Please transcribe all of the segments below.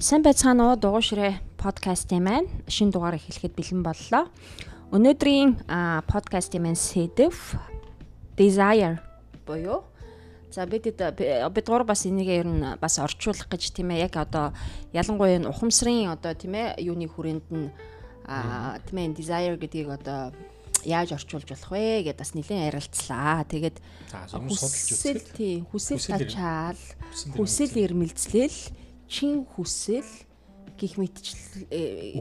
Сайн байцгаана уу? Дугуйшрээ подкастын маань шинэ дугаар эхлэхэд бэлэн боллоо. Өнөөдрийн подкастын маань сэдв desire буюу. За бид бид гур бас энийг ер нь бас орчуулах гэж тийм ээ. Яг одоо ялангуяа энэ ухамсарын одоо тийм ээ юуны хүрээнд нь тийм ээ desire гэдгийг одоо яаж орчуулж болох вэ гэдээ бас нэлээд ярилцлаа. Тэгээд хүсэл тийм хүсэл тачаал хүсэл ирмэлцлэл чин хүсэл гих мэтчил э,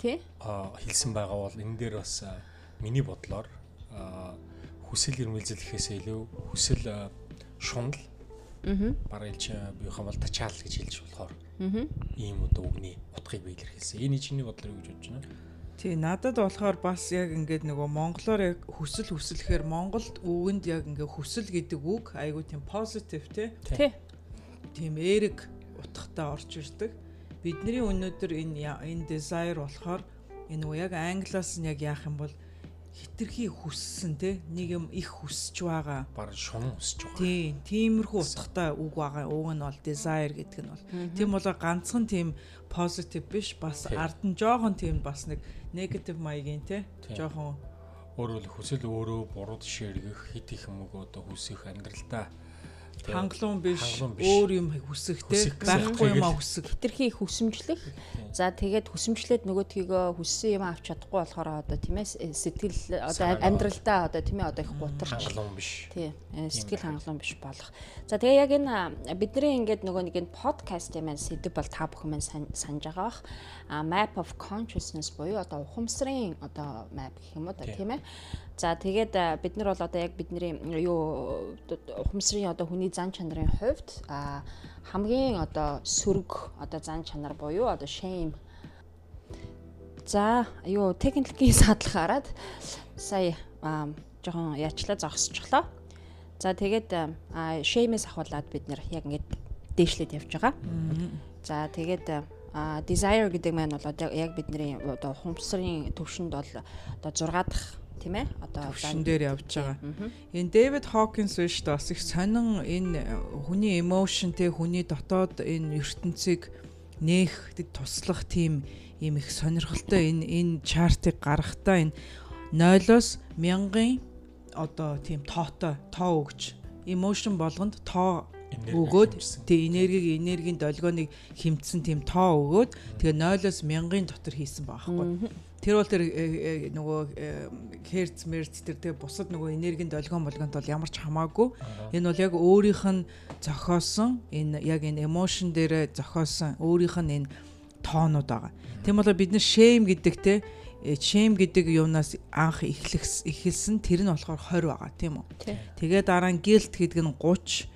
тий хэлсэн байгаа бол энэ дээр бас миний бодлоор хүсэл ирмэлзэл гэхээсээ илүү хүсэл шунал Аа. Бараг илч биехан бол тачаал гэж хэлж болохоор. Аа. Ийм одоо үгний утгыг би илэрхийлсэн. Энэ чиний бодлоор юу гэж бодож байна? Тий, надад болохоор бас яг ингээд нөгөө монголоор яг хүсэл хүсэлэхээр Монголд үгэнд яг ингээ хүсэл гэдэг үг айгуу тийм позитив тий. Тий. Тийм эерэг утгатай орж ирдэг. Бидний өнөөдөр энэ энэ desire болохоор энэ нөгөө яг англиас нь яг яах юм бол хитрхи хүссэн те нэг юм их хүсэж байгаа. Бараг шунан хүсэж байгаа. Тийм, тиймэрхүү утгатай үг байгаа. Уг нь бол desire гэдэг нь бол. Тийм болоо ганцхан тийм positive биш бас ард нь жоохон тийм бас нэг negative маягийн те жоохон өөрөөр хүсэл өөрөө буруу жишээ эргэх хит их юм уу одоо хүсэх амьдралдаа хангалуун биш өөр юм хүсэх те байхгүй юм а хүсэх. Хитрхи их хүсэмжлэх. За тэгээд хүсэмжлээд нөгөөдгийгөө хүссэн юм авч чадахгүй болохоор одоо тийм ээ сэтгэл одоо амьдралдаа одоо тийм ээ одоо их гутарч. Хангалуун биш. Тий сэтгэл хангалуун биш болох. За тэгээ яг энэ бидний ингээд нөгөө нэг энэ подкаст юм сэдв бол та бүхэн маань санаж байгаа бах. Map of consciousness буюу одоо ухамсарын одоо map гэх юм уу тийм ээ За тэгээд бид нар бол одоо яг бидний юу ухамсарын одоо хүний зан чанарын хувьд а хамгийн одоо сөрөг одоо зан чанар буюу одоо shame За юу техникийн садлах хараад сая жоохон яачлаа зогсчихлоо. За тэгээд shame-с ахуулаад бид нэр яг ингэж дээшлээд явж байгаа. За тэгээд desire гэдэг маань бол яг бидний одоо хумсрын төвшөнд бол одоо 6 дахь тийм ээ одоо төвшин дээр явж байгаа. Энэ Дэвид Хокинс биш та бас их сонин энэ хүний emotion те хүний дотоод энэ ертөнцийг нээх туслах тийм ийм их сонирхолтой энэ энэ чартыг гаргахтаа энэ 0-оос 1000-ын одоо тийм тоотой тоо өгч emotion болгонд тоо өгөөд тий энергийг энергийн долгионыг хэмтсэн тийм тоо өгөөд тэгээ 0-оос 1000-ын дотор хийсэн байхгүй. Тэр бол тэр э, э, нөгөө херц мерц тэр тэгээ бусад нөгөө энергийн долгион болгонт бол ямар ч хамаагүй. Энэ бол яг өөрийнх нь зохиосон энэ яг энэ эмошн дээр зохиосон өөрийнх нь энэ тоонууд байгаа. Тийм болоо бид нар shame гэдэг те shame гэдэг юунаас анх эхлэх эхэлсэн тэр нь болохоор 20 байгаа тийм үү. Тэгээ дараа нь guilt гэдэг нь 30,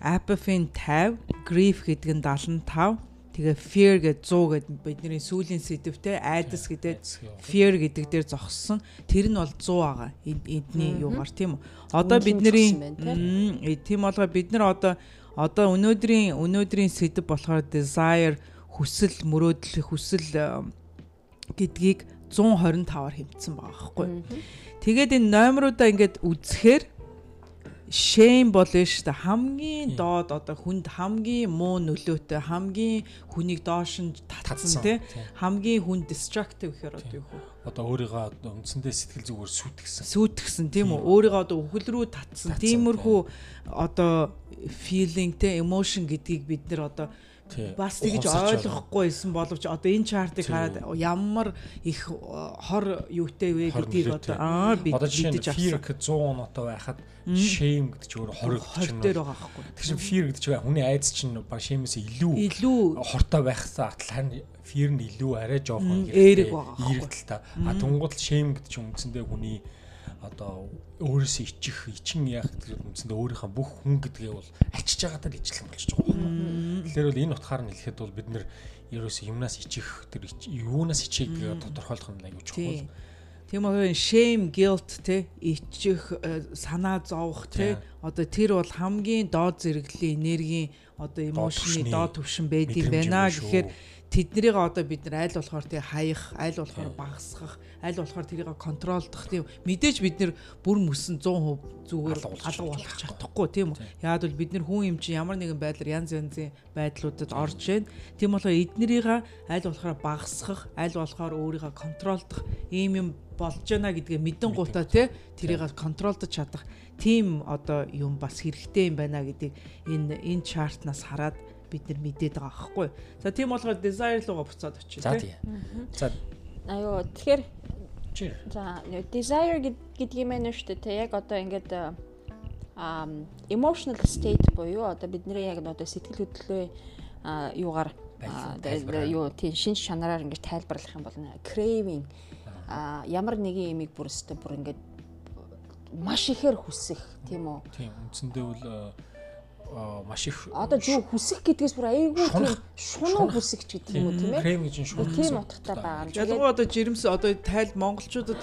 apathy 50, grief гэдэг нь 75 Тэгээ fear гэж 100 гэд бидний сүүлийн сэдвтэй айдас гэдэг fear гэдэг дээр зогссон. Тэр нь бол 100 байгаа. Эдний юугаар тийм үү? Одоо бидний тийм болго бид нар одоо одоо өнөөдрийн өнөөдрийн сэдв болохоор desire хүсэл мөрөөдөл хүсэл гэдгийг 125-аар хэмжсэн байгаа байхгүй. Тэгээд энэ номеруудаа ингээд үзэхээр shame болно шүү дээ. Хамгийн доод одоо хүнд хамгийн муу нөлөөтэй, хамгийн хүнийг доош нь татсан тий. Хамгийн хүн destructive гэхээр одоо юу вэ? Одоо өөрийгөө үндсэндээ сэтгэл зүгээр сүйтгэсэн. Сүйтгэсэн тийм үү? Өөрийгөө одоо үхэл рүү татсан. Тиймэрхүү одоо feeling тий, emotion гэдгийг бид нэр одоо бас тэгж ойлгохгүй байсан боловч одоо энэ чартыг хараад ямар их хор юутэй вэ гэдгийг одоо аа бид мэдэж авсан. 100 оноотой байхад shame гэдэг чинь өөр 20 дээр байгаа байхгүй. Тэр чинь fear гэдэг чинь хүний айдас чинь баг shame-с илүү илүү. хортой байхсаа атал харин fear нь илүү арай жоохон эерэг байгаа. Эерэгдэл та. А тунгууд shame гэдэг чинь үндсэндээ хүний одоо өөрөөсөө ичих, ичин яах гэдэг үндсэндээ өөрийнхөө бүх хүн гэдгээ бол ачиж байгаадаа л ижилхэн болчихж байгаа юм. Тэгэхээр бол энэ утгаар нь хэлэхэд бол бид нэр ерөөсөө юмнаас ичих тэр юунаас ичээг гэдэг тодорхойлох нь аюул чухал. Тийм үү shame guilt те ичих э, санаа зовох те одоо тэр бол хамгийн доод зэрэглэлийн энергийн одоо эмошны доод төвшин байдсан байна гэхээр тэднийг одоо бид нар аль болохоор тий хаях, аль болохоор багасгах, аль болохоор тэрийг контролдох тийм мэдээж бид нар бүр мөсөн 100% зүгээр алга болох чадахгүй тийм үү. Яагад бол бид нар хүн юм чи ямар нэгэн байдлаар янз янзын байдлуудад орж байна. Тийм болохоор эднэрийг аль болохоор багасгах, аль болохоор өөрийгөө контролдох ийм юм болж байна гэдгээ мэдэн гутаа тий тэрийг контролдож чадах тийм одоо юм бас хэрэгтэй юм байна гэдгийг энэ энэ чартнаас хараад бид нар мэдээд байгаа аахгүй. За тийм болохоор desire руугаа буцаад очив тийм. За. Аюу тэгэхээр За desire гэдэг юм байна шүү дээ. Яг одоо ингээд аа emotional state буюу одоо бидний яг одоо сэтгэл хөдлөлөө юугаар юу тийм шин чанараар ингээд тайлбарлах юм бол craving а ямар нэгэн имийг бүр өстө бүр ингээд маш ихээр хүсэх тийм үү? Тийм үндсэндээ бол маш их одоо юу хүсэх гэдгээс бүр айгүй тийм шунуу хүсэх ч гэдэг юм уу тийм ээ? Крем гэж шунуу тийм утгатай байгаа. Ялангуяа одоо жирэмс одоо тайл монголчуудад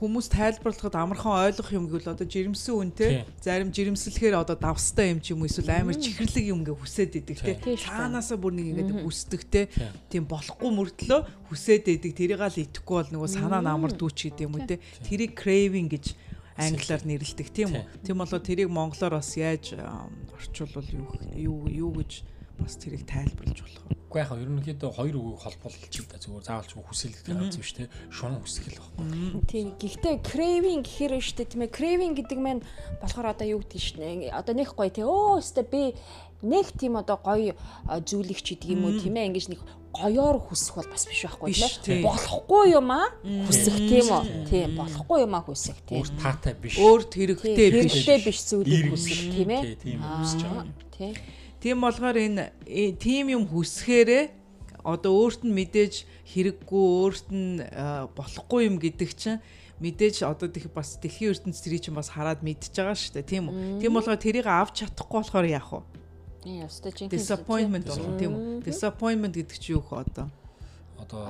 хүмүүс тайлбарлахад амархан ойлгох юм гэвэл одоо жирэмсэн үн те зарим жирэмслэхээр одоо давстай юм ч юм уу эсвэл амар чихэрлэг юм гээ хүсээд идэг те цаанаасаа бүр нэг ингэдэг хүсдэг те тийм. Болохгүй мөртлөө хүсээд идэг. Тэрийг л идэхгүй бол нөгөө санаа намар дүүч гэдэг юм уу те тэрийг craving гэж англиар нэрлэдэг тийм үү. Тийм болоо тэрийг монголоор бас яаж орчуулвал юу юу юу гэж бас тэрийг тайлбарлаж болох вэ? Уу яхаа ерөнхийдөө хоёр үгийг холбоолж та зүгээр заавалч хүсэл гэдэг газар биш те шунан хүсэл байхгүй. Тийм гэхдээ craving гэхээр шүү дээ. Тийм ээ craving гэдэг маань болохоор одоо юу гэдэг шнэ одоо нэг гоё те өө өстө би нэг тийм одоо гоё зүйлийг ч гэдэг юм уу тийм ээ ингэж нэг гоёор хүсэх бол бас биш байхгүй тийм болохгүй юм аа хүсэх тийм үү? Тийм болохгүй юм аа хүсэх тийм. Өөр таатай биш. Өөр хэрэгтэй биш. хэрэгтэй биш зүйлийг хүсэх тийм ээ. Тийм хүсэж байгаа тийм тийм болохоор энэ тийм юм хүсэхээрээ одоо өөрт нь мэдээж хэрэггүй өөрт нь болохгүй юм гэдэг чинь мэдээж одоо тех бас дэлхийн ертөнц тэрий чинь бас хараад мэдчихэж байгаа шүү дээ тийм үү? Тийм болохоор тэрийг авч чадахгүй болохоор яах вэ Яста чинь disappointment болох тийм үү? Disappointment гэдэг чинь юу хөө одоо? Одоо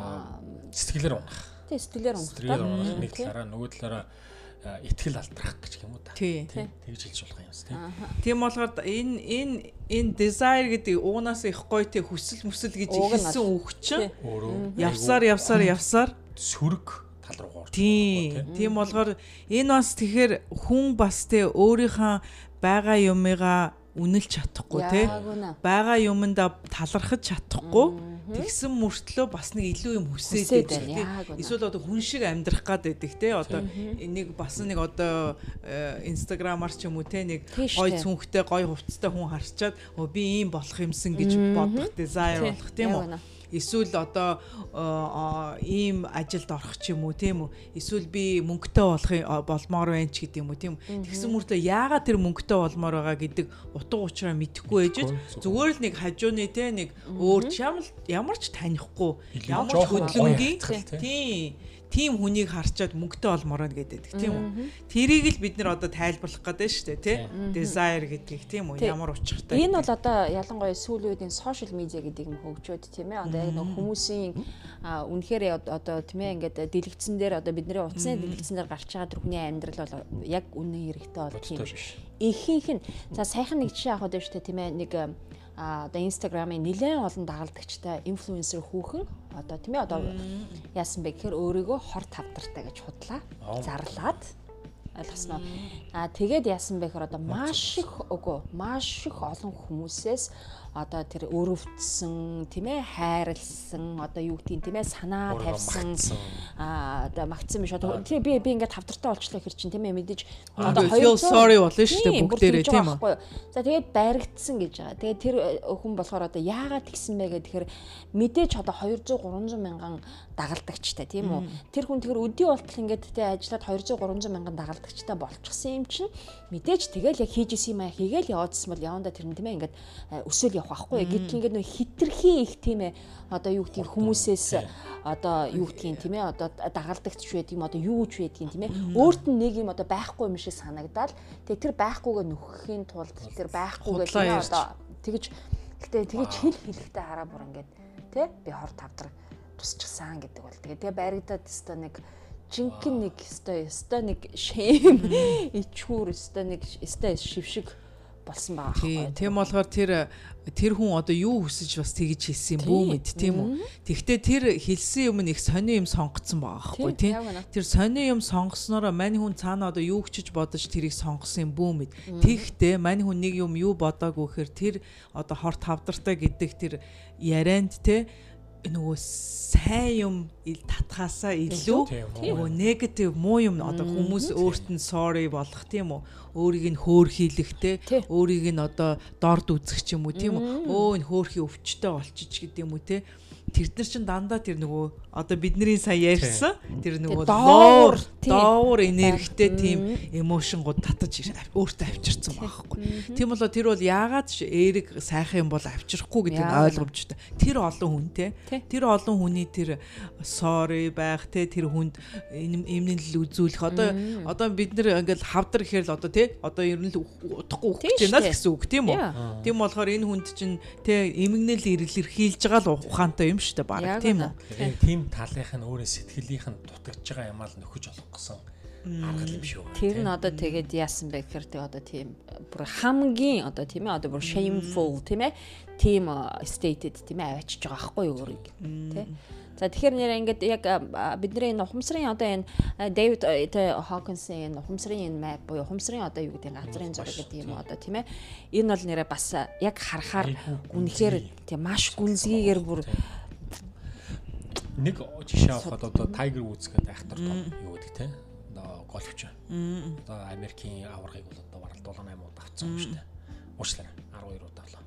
сэтгэлээр унах. Тийм сэтгэлээр унах. Сэтгэлээр унах нэг талаараа нөгөө талаараа итгэл алдрах гэж юм уу та. Тийм. Тэгж хэлж болох юм тийм. Тийм болохоор энэ энэ энэ desire гэдэг уунаас их гоё те хүсэл мүсэл гэж хэлсэн үг чинь явсаар явсаар явсаар сөрөг тал руу орж. Тийм. Тийм болохоор энэ бас тэгэхээр хүн бас те өөрийнхөө байгаа юмыгаа үнэлж чадахгүй те. Байгаа юмда талархаж чадахгүй. Тэгсэн мөртлөө бас нэг илүү юм хүсээд байдаг эсвэл одоо хүн шиг амьдрах гад байдаг те. Одоо нэг бас нэг одоо инстаграмаар ч юм уу те нэг гой цүнхтэй гой хувцастай хүн харчаад би ийм болох юмсан гэж бодох desire болох тийм үү эсвэл одоо ийм ажилд орох ч юм уу тийм үү? Эсвэл би мөнгөтэй болох болмоор байна ч гэдэг юм уу тийм тэгсэн мөртөө яагаад тэр мөнгөтэй болмоор байгаа гэдэг утга учраа мэдэхгүй ээжж зүгээр л нэг хажууны те нэг өөр ямар ямар ч танихгүй ямар ч хөдөлгөнгийн тийм тийм хүнийг харчаад мөнгөтэй олмоор нь гэдэг тийм үү. Тэрийг л бид нэр одоо тайлбарлах гэдэг шүү дээ тий. Desire гэдгийг тийм үү ямар учиртай. Энэ бол одоо ялангуяа сүүлийн үеийн social media гэдэг юм хөгжөөд тийм ээ. Одоо яг нэг хүмүүсийн үнэхээр одоо тийм ээ ингээд дэлгэцэн дээр одоо бидний утасны дэлгэцэн дээр гарч байгаа тэр хүний амьдрал бол яг үнэн хэрэгтэй бол тийм. Ихэнх нь за сайхан нэг жишээ авах дээ тийм ээ. Нэг одоо инстаграмын нэлээд олон дагалдагчтай инфлюенсер хүүхэн. Одоо тийм ээ одоо яасан бэ гэхээр өөрийгөө хор тавдартай гэж худлаа зарлаад ойлгосноо. А тэгээд яасан бэ гэхээр одоо маш их үгүй маш их олон хүмүүсээс одоо тэр өрөвдсөн тийм ээ хайрлсан одоо юу гэдгийг тийм ээ санаа тавьсан а одоо магтсан биш. Одоо тийм би би ингээд тавтартай болчлоо хэр чин тийм ээ мэдээж одоо хоёр sorry болно шүү дээ бүгдээрээ тийм үү? за тэгээд баригдсан гэж байгаа. Тэгээд тэр э, хүн болохоор одоо яагаад тэгсэн бэ гэхээр мэдээж одоо 200 300 мянган дагалдагчтай тийм үү? Тэр хүн тэр өдий болтол ингээд тий ажиллаад 200 300 мянган дагалдагчтай болчихсон юм чинь мэдээж тэгэл яг хийж исэн юм аа. Хийгээл яваадсан бол яванда тэр нь тийм ээ ингээд э, өсөөл явах байхгүй. Гэтэл ингээд нөө хитрхи их тийм ээ. Одоо юу гэдгийг хүмүүсээс одоо юу гэдгийг тийм ээ одоо дагалдагч байд юм одоо юу ч байдгийг тийм ээ. Өөрт нь нэг юм одоо байхгүй юм шиг санагдаад тэгээ тэр байхгүйгээ нөхөхийн тулд тэр байхгүйгээ тийм одоо тэгэж гэтээ тэгэж хэл хэлэхтэй хараа бүр ингээд тий би хор тавдар тусчихсан гэдэг бол. Тэгээ тэгээ баригдаад өстой нэг жинхэнэ нэг өстой өстой нэг шэм ичхүүр өстой нэг өстой шившиг болсон байгаа байхгүй. Тийм болохоор тэр тэр хүн одоо юу хүсэж бас тэгж хэлсэн юм бүү мэд тийм үү. Тэгвэл тэр хэлсэн юм нэг сони юм сонгоцсон байгаа байхгүй тийм. Тэр сони юм сонгоснороо мань хүн цаана одоо юу хүчиж бодож тэрийг сонгосон юм бүү мэд. Тэгтээ мань хүн нэг юм юу бодоагүй гэхээр тэр одоо хорт хавдартай гэдэг тэр ярианд те нөгөө сайн юм татхаасаа илүү нөгөө негатив муу юм одоо хүмүүс өөрт нь sorry болох тийм үү? Өөрийг нь хөөрхийлэхтэй өөрийг нь одоо дорд үзэх ч юм уу тийм үү? Өө энэ хөөрхи өвчтэй болчих гэдэг юм уу те тэр нар чин дандаа тэр нөгөө одоо бидний сая ярьсан тэр нөгөө доовор доовор энергитэй тийм эмошингууд татаж өөртөө авчирсан байхгүй. Тийм болоо тэр бол яагаад эерэг сайхан юм бол авчрахгүй гэдэг нь ойлгомжтой. Тэр олон хүнтэй тэр олон хүний тэр sorry байх те тэр хүнд эмнэл үзүүлэх. Одоо одоо бид нэр ингээл хавдар гэхээр л одоо те одоо ер нь л удахгүй өгч байна л гэсэн үг тийм үү. Тийм болохоор энэ хүнд чинь те эмгэнэл ирэлэрхийлж байгаа л ухаантай юм шүү дээ баг. Тийм үү. Тийм талынх нь өөрөө сэтгэлийнх нь дутагдж байгаа юмаа л нөхөж олох гэсэн арга юм шүү. Тэр нь одоо тэгээд яасан бэ гэхээр тэг одоо тийм бүр хамгийн одоо тийм ээ одоо бүр shameful тийм ээ тийм stated тийм ээ авчиж байгаа байхгүй юу өөрийг тий. За тэгэхээр нэр ингээд яг бидний ухамсарын одоо энэ Дэвид Хокинсын энэ ухамсарын энэ map буюу ухамсарын одоо юу гэдэг газрын зураг гэдэг юм одоо тийм ээ энэ бол нэрээ бас яг харахаар үнэхээр тийм маш гүнзгийгээр бүр нэг жишээ авахад одоо Tiger Woods гэдэг айхтар юу гэдэг те одоо гольфч. Одоо Америкийн аваргыг бол одоо барал 7 8 удаа авцсан юм шүү дээ. Уучлаарай 12 удаа болоо.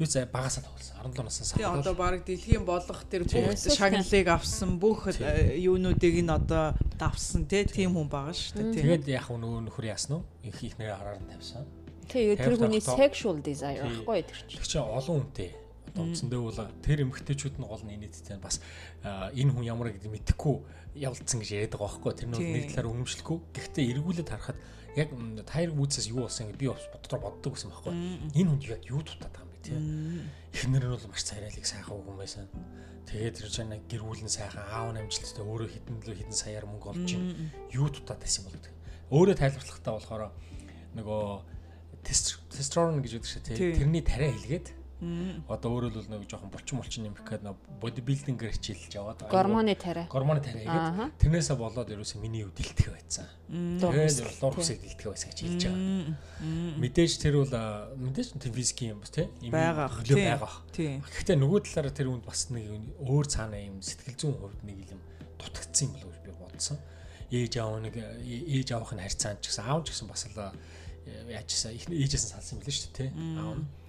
Юу зэ багасаа тоглосон 17 наснаас авсан. Тэгээ одоо баг дэлхийн болох тэр бүх шагналыг авсан бүх э, юунуудыг нь одоо давсан те тийм хүн байгаа шүү дээ. Тэгээд яг нөгөө нөхөр яасан уу? Их их нэрээ хараар нь тавьсан. Тэгээ тэр хүний sexual desire байхгүй тэр чинь. Тэр чинь олон хүнтэй одоо үндсэндээ бол тэр эмгтээчүүд нь гол нь нийтдээ бас энэ хүн ямар гэдэг мэдэхгүй явуулсан гэж яриад байгаа байхгүй. Тэр нь нэг талаар үнэмшлэхгүй гэхдээ эргүүлээд харахад яг тайр үүсээс юу болсон гэж би бас боддоор боддог гэсэн байхгүй. Энэ хүн яг юу дутаад байгаа юм бэ тийм эхнэр нь бол маш царайлаг сайхан хүн байсан. Тэгээд тэр чинь гэрүүлэн сайхан аав намжилттай өөрөө хитэн лөө хитэн саяар мөнгө олж юу дутаад байсан бол гэдэг өөрөө тайлбарлахтаа болохоор нөгөө тестостерон гэж үүдэж шүү тэрний тариа хэлгээд Одоо өөрөөр хэлбэл нэг жоохон булчин булчин нэмэх гээд нэг бодибилдингээр хичээлж яваад гормоны тариа. Гормоны тариа. Гэдэг. Тэрнээсээ болоод ерөөсөө миний үе дэлтгэх байсан. Тэгээд луур хүсээ дэлтгэх байсан гэж хэлж байгаа. Мэдээж тэр бол мэдээж тэр физикийн юм бас тийм? Байгаа байгаа. Гэхдээ нөгөө талаараа тэр үнд бас нэг өөр цаана юм сэтгэл зүйн хувьд нэг юм дутагдсан юм болов уу би бодсон. Ээж аав нэг ээж аавын харьцаанд ч гэсэн аав ч гэсэн бас л яажсан ээжээс нь салсан юм лээ шүү дээ тийм? Аав нь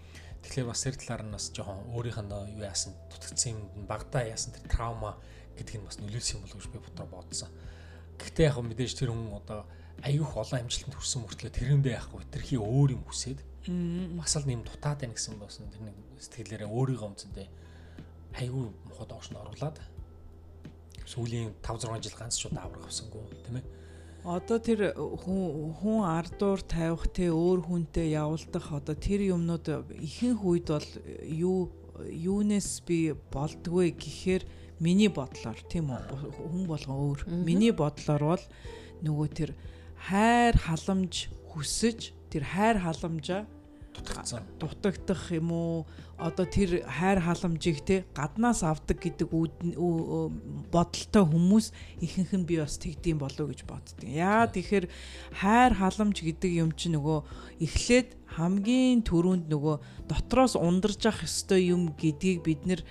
Тэгэхээр бас тэр талаар нь бас жоохон өөрийнх нь юу яасан дутагдсан юм багтаа яасан тэр травма гэдэг нь бас нөлөөлсөн юм болов уу гэж би бодлоо бодсон. Гэхдээ яг мэдээж тэр хүн одоо аюух олон амжилтанд хүрсэн мөртлөө тэрэндээ яг хитрхи өөр юм хүсээд бас л нэм дутаад байна гэсэн бас тэр нэг сэтгэлээрээ өөрийгөө өмцөндөө аюу мохот оошн оруулаад сүүлийн 5 6 жил ганц шууд авраг авсангүй тийм ээ Одоо тэр хүн хүн ардуур тавих те өөр хүнтэй явуулдах одоо тэр юмнууд ихэнх үед бол юу юунес би болдгоо гэхээр миний бодлоор тийм үү? Хүн болгон өөр. Миний бодлоор бол нөгөө тэр хайр халамж хүсэж тэр хайр халамжаа дутагдсан. Дутагдах юм уу? Одоо тэр хайр халамжийг те гаднаас авдаг гэдэг бодолтой хүмүүс ихэнх нь би бас тэгдэм болов гэж боддөг. Яа тэгэхээр хайр халамж гэдэг юм чи нөгөө эхлээд хамгийн түрүүнд нөгөө дотроос ундарч ах ёстой юм гэдгийг бид нэр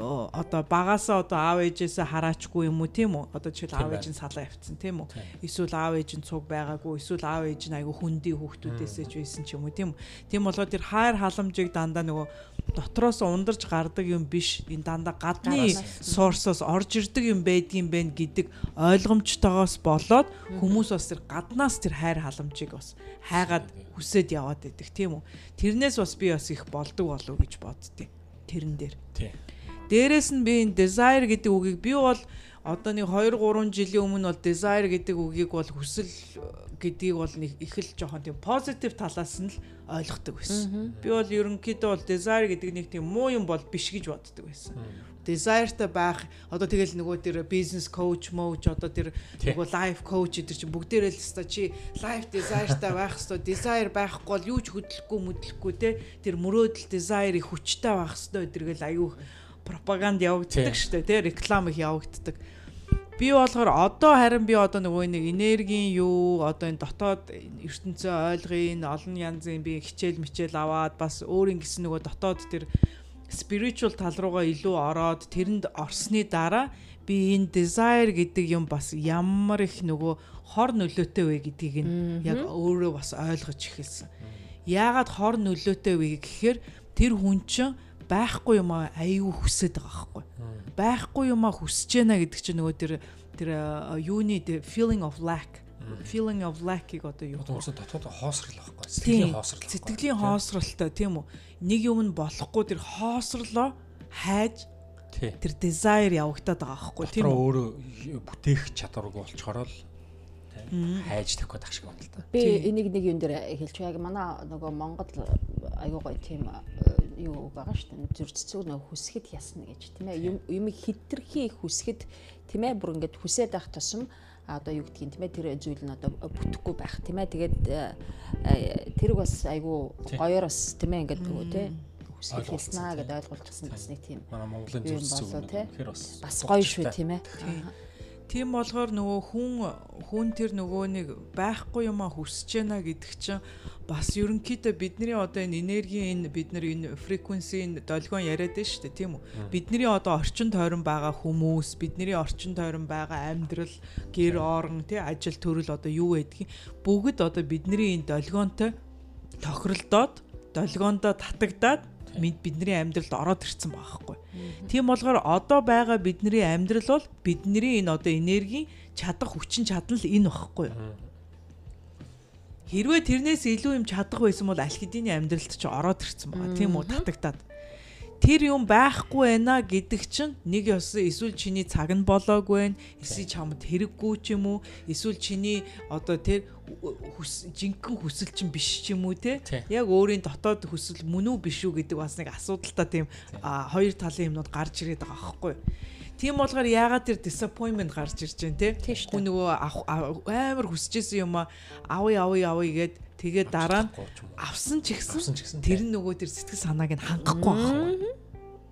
одоо багасаа одоо аав ээжээсээ хараачгүй юм уу тийм үү? Одоо жишээл аав ээж нь салаа явцсан тийм үү? Эсвэл аав ээж нь цуг байгаагүй эсвэл аав ээж нь айгүй хүндий хүүхдүүдээсээ ч байсан ч юм уу тийм үү? Тийм болоод тэр хайр халамжийг дандаа нөгөө дотроос ундарч гардаг юм биш. Энэ дандаа гадны сорсоос орж ирдэг юм байдгийн бэ гэдэг ойлгомжтойгоос болоод хүмүүс бас тэр гаднаас тэр хайр халамжийг бас хайгаад хүсээд яваад байдаг тийм үү? Тэрнээс бас би бас их болдог болов гэж боддتي тэрэн дээр. Тий Дээрээс нь би энэ desire гэдэг үгийг би бол одоо нэг 2 3 жилийн өмнө бол desire гэдэг үгийг бол хүсэл гэдгийг бол нэг их л жоохон тийм positive талаас нь л ойлгодог байсан. Би бол ерөнхийдөө бол desire гэдэг нэг тийм муу юм бол биш гэж боддог байсан. Desire-та байх одоо тэгэл нөгөө тэр business coach моуч одоо тэр нөгөө life coach гэдэг чинь бүгдээрээ л өстой. Чи life desire-та байх өстой. Desire байхгүй бол юу ч хөдлөхгүй мэдлэхгүй те тэр мөрөөдөл desire-ийг хүчтэй байх өстой гэдэргээл аюу пропаганд явагддаг шүү дээ тий реклам их явагддаг. Би болохоор одоо харин би одоо нөгөө нэг энергийн юу одоо энэ дотоод ертөнцөө ойлгоё олон янзын би хичээл мичээл аваад бас өөрийн гэсэн нөгөө дотоод тэр spiritual тал руугаа илүү ороод тэрэнд орсны дараа би энэ desire гэдэг юм бас ямар их нөгөө хор нөлөөтэй вэ гэдгийг нь яг өөрөө бас ойлгож эхэлсэн. Яагаад хор нөлөөтэй вэ гэхээр тэр хүн чинь байхгүй юм аа аюу хүсэж байгаа байхгүй. Байхгүй юм аа хүсэж байна гэдэг чинь нөгөө тэр тэр юуны feeling of lack feeling of lack-ийг одоо юу вэ? Дотоод хоосрол байхгүй. Сэтгэлийн хоосрол. Сэтгэлийн хоосролтой тийм үү? Нэг юм нь болохгүй тэр хоосрлоо хайж тэр desire явагдаад байгаа байхгүй тийм үү? өөрөө бүтээх чадваргүй болчхороо л хайж тавих гэдэг шиг байна л да. Би энийг нэг юм дээр хэлж яг манай нөгөө Монгол аюу гой тийм юу байгаа шүү дээ. Зүрццэг нэг хүсгэд ясна гэж тийм ээ. Юм хитрхи хүсгэд тийм ээ бүр ингээд хүсээд байх тусам одоо юу гэдгийг тийм ээ тэр зүйл нь одоо бүтэхгүй байх тийм ээ. Тэгээд э, тэрг бас айгүй гоёор бас тийм ээ ингээд нөгөө тийм хүсэж хэлснаа гэдээ ойлгуулчихсан бас нэг тийм. Манай Монголын зүрццэг үнэхээр бас бас гоё шүү тийм ээ. Тийм болохоор нөгөө хүн хүн тэр нөгөө нэг байхгүй юмаа хүсэж байна гэдэг чинь бас ерөнхийдөө бидний одоо энэ энергийн энэ бид нар энэ frequency энэ долгион яриад байна шүү дээ тийм үү? Бидний одоо орчин тойрон байгаа хүмүүс бидний орчин тойрон байгаа амьдрал гэр орон тий ажил төрөл одоо юу байдгийг бүгд одоо бидний энэ долгионтой тохиролдоод долгиондоо татагдаад бидний амьдралд ороод ирсэн байгаа хгүй. Тийм болохоор одоо байгаа бидний амьдрал бол бидний энэ одоо энерги чадах хүчин чадал энэ багхгүй. Хэрвээ тэрнээс илүү юм чадах байсан бол аль хэдийн амьдралд ч ороод ирсэн байгаа. Тийм үү татагтаад. Тэр юм байхгүй байна гэдэг чинь нэг ёс эсвэл чиний цаг нь болоогүй байна. Эсвэл чамд хэрэггүй ч юм уу? Эсвэл чиний одоо тэр жинхэнэ хүсэл чинь биш ч юм уу те яг өөрийн дотоод хүсэл мөн үү биш үү гэдэг бас нэг асуудалтай тийм хоёр талын юмнууд гарч ирээд байгаа байхгүй Тийм болохоор яагаад тэр disappointment гарч ирж байна те. Хүн нөгөө амар хүсэжсэн юм авъя авъя авъя гэд тэгээ дараа нь авсан ч ихсэн. Тэр нөгөө тэр сэтгэл санааг нь хангахгүй байхгүй.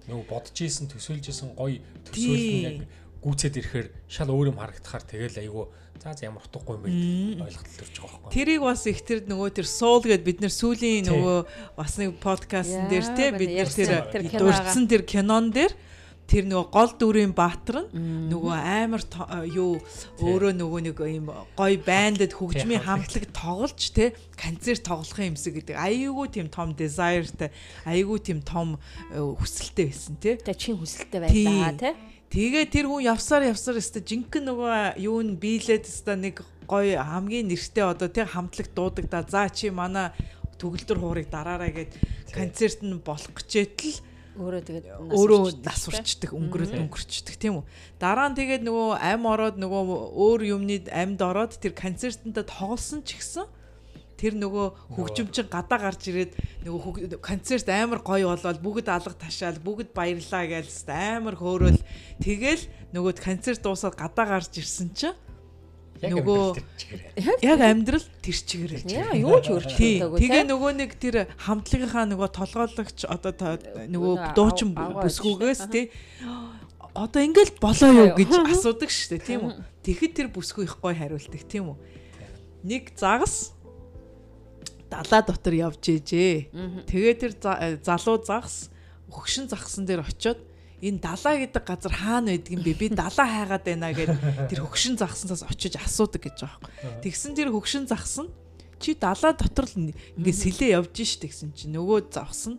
Нөгөө бодож исэн төсөөлж исэн гоё төсөөлөл нь яг гүцээд ирэхээр шал өөр юм харагдахаар тэгэл айгүй за за ямар утгагүй юм бэ ойлголт төрж байгаа байхгүй. Тэрийг бас их тэр нөгөө тэр суул гэд бид нэр сүүлийн нөгөө бас нэг подкастн дээр те бид нэр тэр дурдсан тэр кинон дээр тэр нөгөө гол дүрийн баатар нь нөгөө амар юу өөрөө нөгөө нэг юм гой байндад хөгжмийн хамтлаг тоглож те концерт тоглохын юмсэг гэдэг. Айгүй тийм том desire-тай айгүй тийм том э, хүсэлтэй байсан те тэ чин хүсэлтэй байлаа те тэгээ тэр хүн явсаар явсаар өстө жинхэнэ нөгөө юу н бийлээд өстө нэг гой хамгийн нэртэй одоо тэг хамтлаг дуудагдаа за чи манай төгөлдөр хуурыг дараарай гэд концерт нь болох гэжэтэл өөрөө тэгээд өөрөө нас урчдаг өнгөрөд өнгөрчдөг тийм үү? Дараа нь тэгээд нөгөө ам ороод нөгөө өөр юмны амьд ороод тэр концертэнтэй тоглосон ч гэсэн тэр нөгөө хөгжимчин гадаа гарч ирээд нөгөө концерт амар гоё болоод бүгд алга ташаал бүгд баярлаа гээл амар хөөрөөл тэгэл нөгөө концерт дуусаад гадаа гарч ирсэн чинь нөгөө яг амьдрал тэр чигээр л яа юу ч өөрчлөлтөөгүй тэгээ нөгөө нэг тэр хамтлагийнхаа нөгөө толгойлогч одоо нөгөө дуучин бүсгүйгээс тий. Одоо ингээл болоо юу гэж асуудаг шүү дээ тийм үү? Тэгэхэд тэр бүсгүй их гой хариулдаг тийм үү? Нэг загас далаа дотор явж ээжээ тэгээ тэр залуу загас хөгшин загсан дээр очиод энэ далаа гэдэг газар хаана байдаг юм бэ? Би далаа хайгаад байна гэд тэр хөгшин загсанаас очиж асуудаг гэж байгаа юм. Тэгсэн тэр хөгшин загсан чи далаа дотор л ингээ сэлээ явж штэ гэсэн чи нөгөө загс нь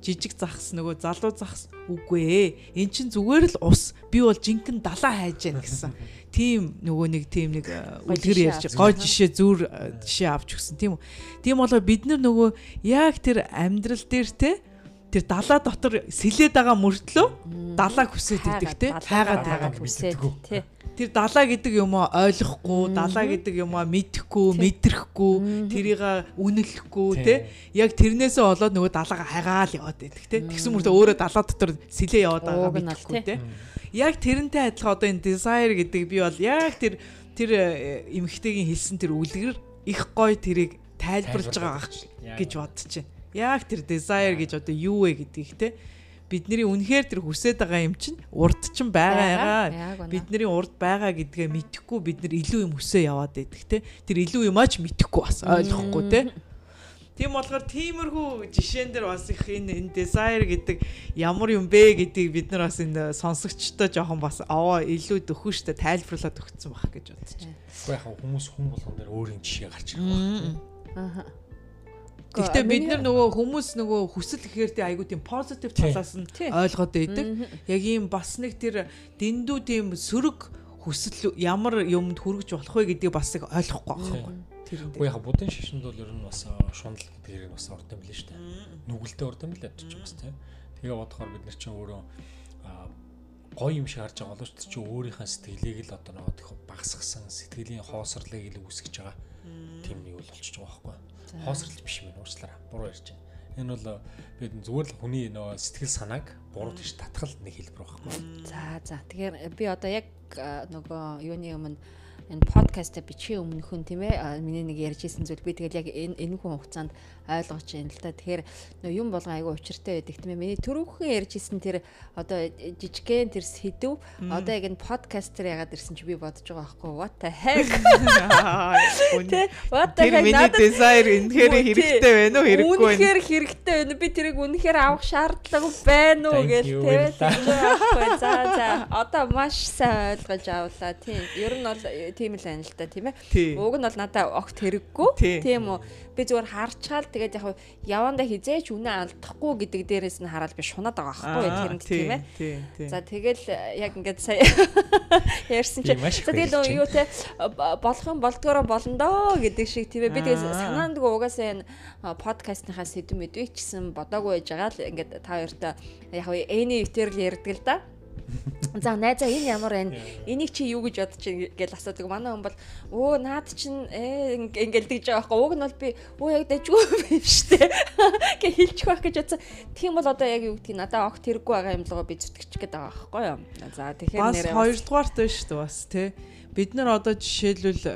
жижиг загс нөгөө залуу загс үгүй ээ. Эн чин зүгээр л ус. Би бол жинхэнэ далаа хайж яана гэсэн. Тийм нөгөө нэг тийм нэг үлгэр ярьж гой жишээ зүр жишээ авч өгсөн тийм үү. Тийм болоо бид нар нөгөө яг тэр амьдрал дээр те тэр далаа дотор сэлээд байгаа мөртлөө далаа хүсээд идэг те хайгаад байгаа. хүсээд тий. Тэр далаа гэдэг юм ойлгохгүй, далаа гэдэг юм мэдэхгүй, мэдрэхгүй, тэрийг үнэлэхгүй те. Яг тэрнээсээ болоод нөгөө далаага хайгаал яваад байдаг те. Тэгсэн мөртөө өөрөө далаа дотор сэлээ яваад байгаа мэдэхгүй те. Яг тэрнтэй адилхан одоо энэ desire гэдэг би бол яг тэр тэр э, эмэгтэйгийн хэлсэн тэр үлгэр их гой тэрийг тайлбарлаж байгаа гэж бодож байна. Яг тэр desire гэж одоо юу вэ гэдгийг те. Бидний үнэхээр тэр хүсэж байгаа юм чинь урд чинь байгаа ягаа бидний урд байгаа гэдгээ мэдхгүй бид нар илүү юм хүсээ яваад байдаг те. Тэр илүү юмаач мэдхгүй бас ойлгохгүй те. Тийм болохоор тиймэрхүү жишээн дээр бас их энэ энэ desire гэдэг ямар юм бэ гэдгийг бид нар бас энэ сонсогчтой жоохон бас аваа илүү дөхөн штэ тайлбарлаад өгсөн баг гэж байна. Уу яхаа хүмүүс хүн болгон дээр өөрийн жишээ гарч ирэх байна. Аа. Гэхдээ бид нар нөгөө хүмүүс нөгөө хүсэл гэхээр тий айгуу тийм позитив талаас нь ойлгоод байдаг. Яг ийм бас нэг тэр дэндүү тийм сөрөг хүсэл ямар юмд хүргэж болох вэ гэдгийг бас их ойлгохгүй байхгүй. Уу яха будын шишинд бол ер нь бас шунал гэдгээр нь бас орд юм лээ шүү дээ. Нүгэлдээ орд юм лээ ч бас тий. Тэгээ бодохоор бид нар чинь өөрөө гоё юм шиг харж байгаа боловч чи өөрийнхөө сэтгэлийг л одоо нэг багсгсан сэтгэлийн хоосрлыг л үүсгэж байгаа. Тийм нэг бол болчихж байгаа байхгүй хоосрлж биш юм уучлаарай. Буруу ярьж байна. Энэ бол бид зүгээр л хүний нөө сэтгэл санааг буруу тийш татгал нэг хэлбэр байхгүй. За за. Тэгэхээр би одоо яг нөгөө юуны өмнө энэ подкаст бичих өмнөхөн тийм ээ миний нэг ярьжсэн зүйл би тэгэл яг энэ энэ хүн хугацаанд ойлгож байна л та. Тэгэхээр нөө юм болгон айгүй учиртай байдаг тийм ээ. Миний түрүүхэн ярьжсэн тэр одоо жижигхэн тэр сэдв одоо яг энэ подкаст тэр ягаад ирсэн чи би бодож байгаа байхгүй what the heck. What the heck. Миний desire энэхээр хэрэгтэй байна уу хэрэггүй байна. Үнэхээр хэрэгтэй байна. Би тэрийг үнэхээр авах шаардлага байна уу гэж тийм. За за. Одоо маш сайн ойлгож авлаа тийм. Ер нь бол тийм л байна л да тийм ээ. Уг нь бол надад огт хэрэггүй. Тийм үү би зүгээр харчаал тэгээд яг явандаа хизээч үнэ алдахгүй гэдэг дээрээс нь хараад би шунаад байгаа байхгүй тийм ээ. За тэгэл яг ингээд сая ярьсан чи. За тэгэл юу те болох юм болдгоороо болондоо гэдэг шиг тийм ээ. Би тэгээд санаандгүй угаасаа энэ подкастныхаа сэдв мэдвэ чсэн бодоогүй байж байгаа л ингээд та хоёртой яг эний өвтөр л ярьдаг л да. За найзаа энэ ямар байна? Энийг чи юу гэж бодож байна гэж асуудаг. Манай хүн бол өө наад чин ээ ингээл тэгж байгаа байхгүй. Уг нь бол би өө яг дэжгүй юм штэ. Гэ хэлчих байх гэж бодсон. Тийм бол одоо яг юу гэдгийг надад огт хэрэггүй байгаа юм л гоо би зүтгэж гээд байгаа байхгүй юу? За тэгэхээр нэрээ бас хоёрдугаарт байна штэ бас тий бид нар одоо жишээлбэл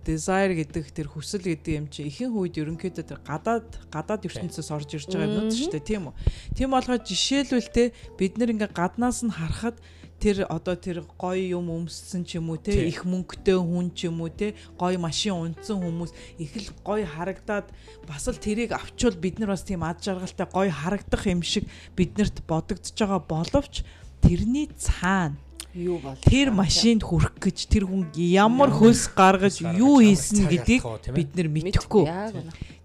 desire гэдэг тэр хүсэл гэдэг юм чи ихэнх үед ерөнхийдөө тэр гадаад гадаад ертөнцөөс орж ирж байгаа юмнууд шүү дээ тийм үү. Тийм болохоор жишээлбэл те бид нар ингээ гаднаас нь харахад тэр одоо тэр гоё юм өмссөн ч юм уу те их мөнгөтэй хүн ч юм уу те гоё машин унтсан хүмүүс их л гоё харагдаад бас л тэрийг авчвал бид нар бас тийм ад жаргалтай гоё харагдах юм шиг биднэрт бодогдож байгаа боловч тэрний цаана юу бол тэр машинд хүрэх гэж тэр хүн ямар хөлс гаргаж юу хийсэн гэдгийг бид нар мэдэхгүй.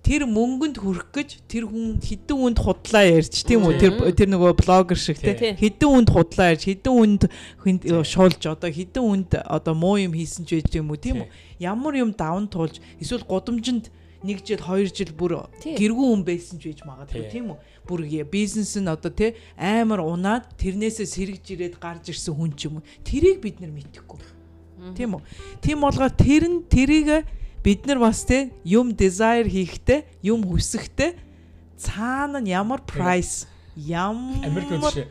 Тэр мөнгөнд хүрэх гэж тэр хүн хідэн үнд худлаа ярьж тийм үү? Тэр тэр нөгөө блогер шиг тийм. хідэн үнд худлаа ярьж хідэн үнд шуулж одоо хідэн үнд одоо муу юм хийсэн ч байж юм уу? Тийм үү? Ямар юм даван туулж эсвэл гудамжинд нэг жил хоёр жил бүр гэргүй хүн байсан ч байж магадгүй тийм үү бүр бизнес нь одоо тий амар унаад тэрнээсээ сэргэж ирээд гарч ирсэн хүн ч юм уу. Тэрийг бид нар мэдэхгүй. Тийм үү? Тийм болгоор тэр нь тэрийг бид нар бас тий юм desire хийхдээ юм хүсэхдээ цаана нь ямар price ямар Америкт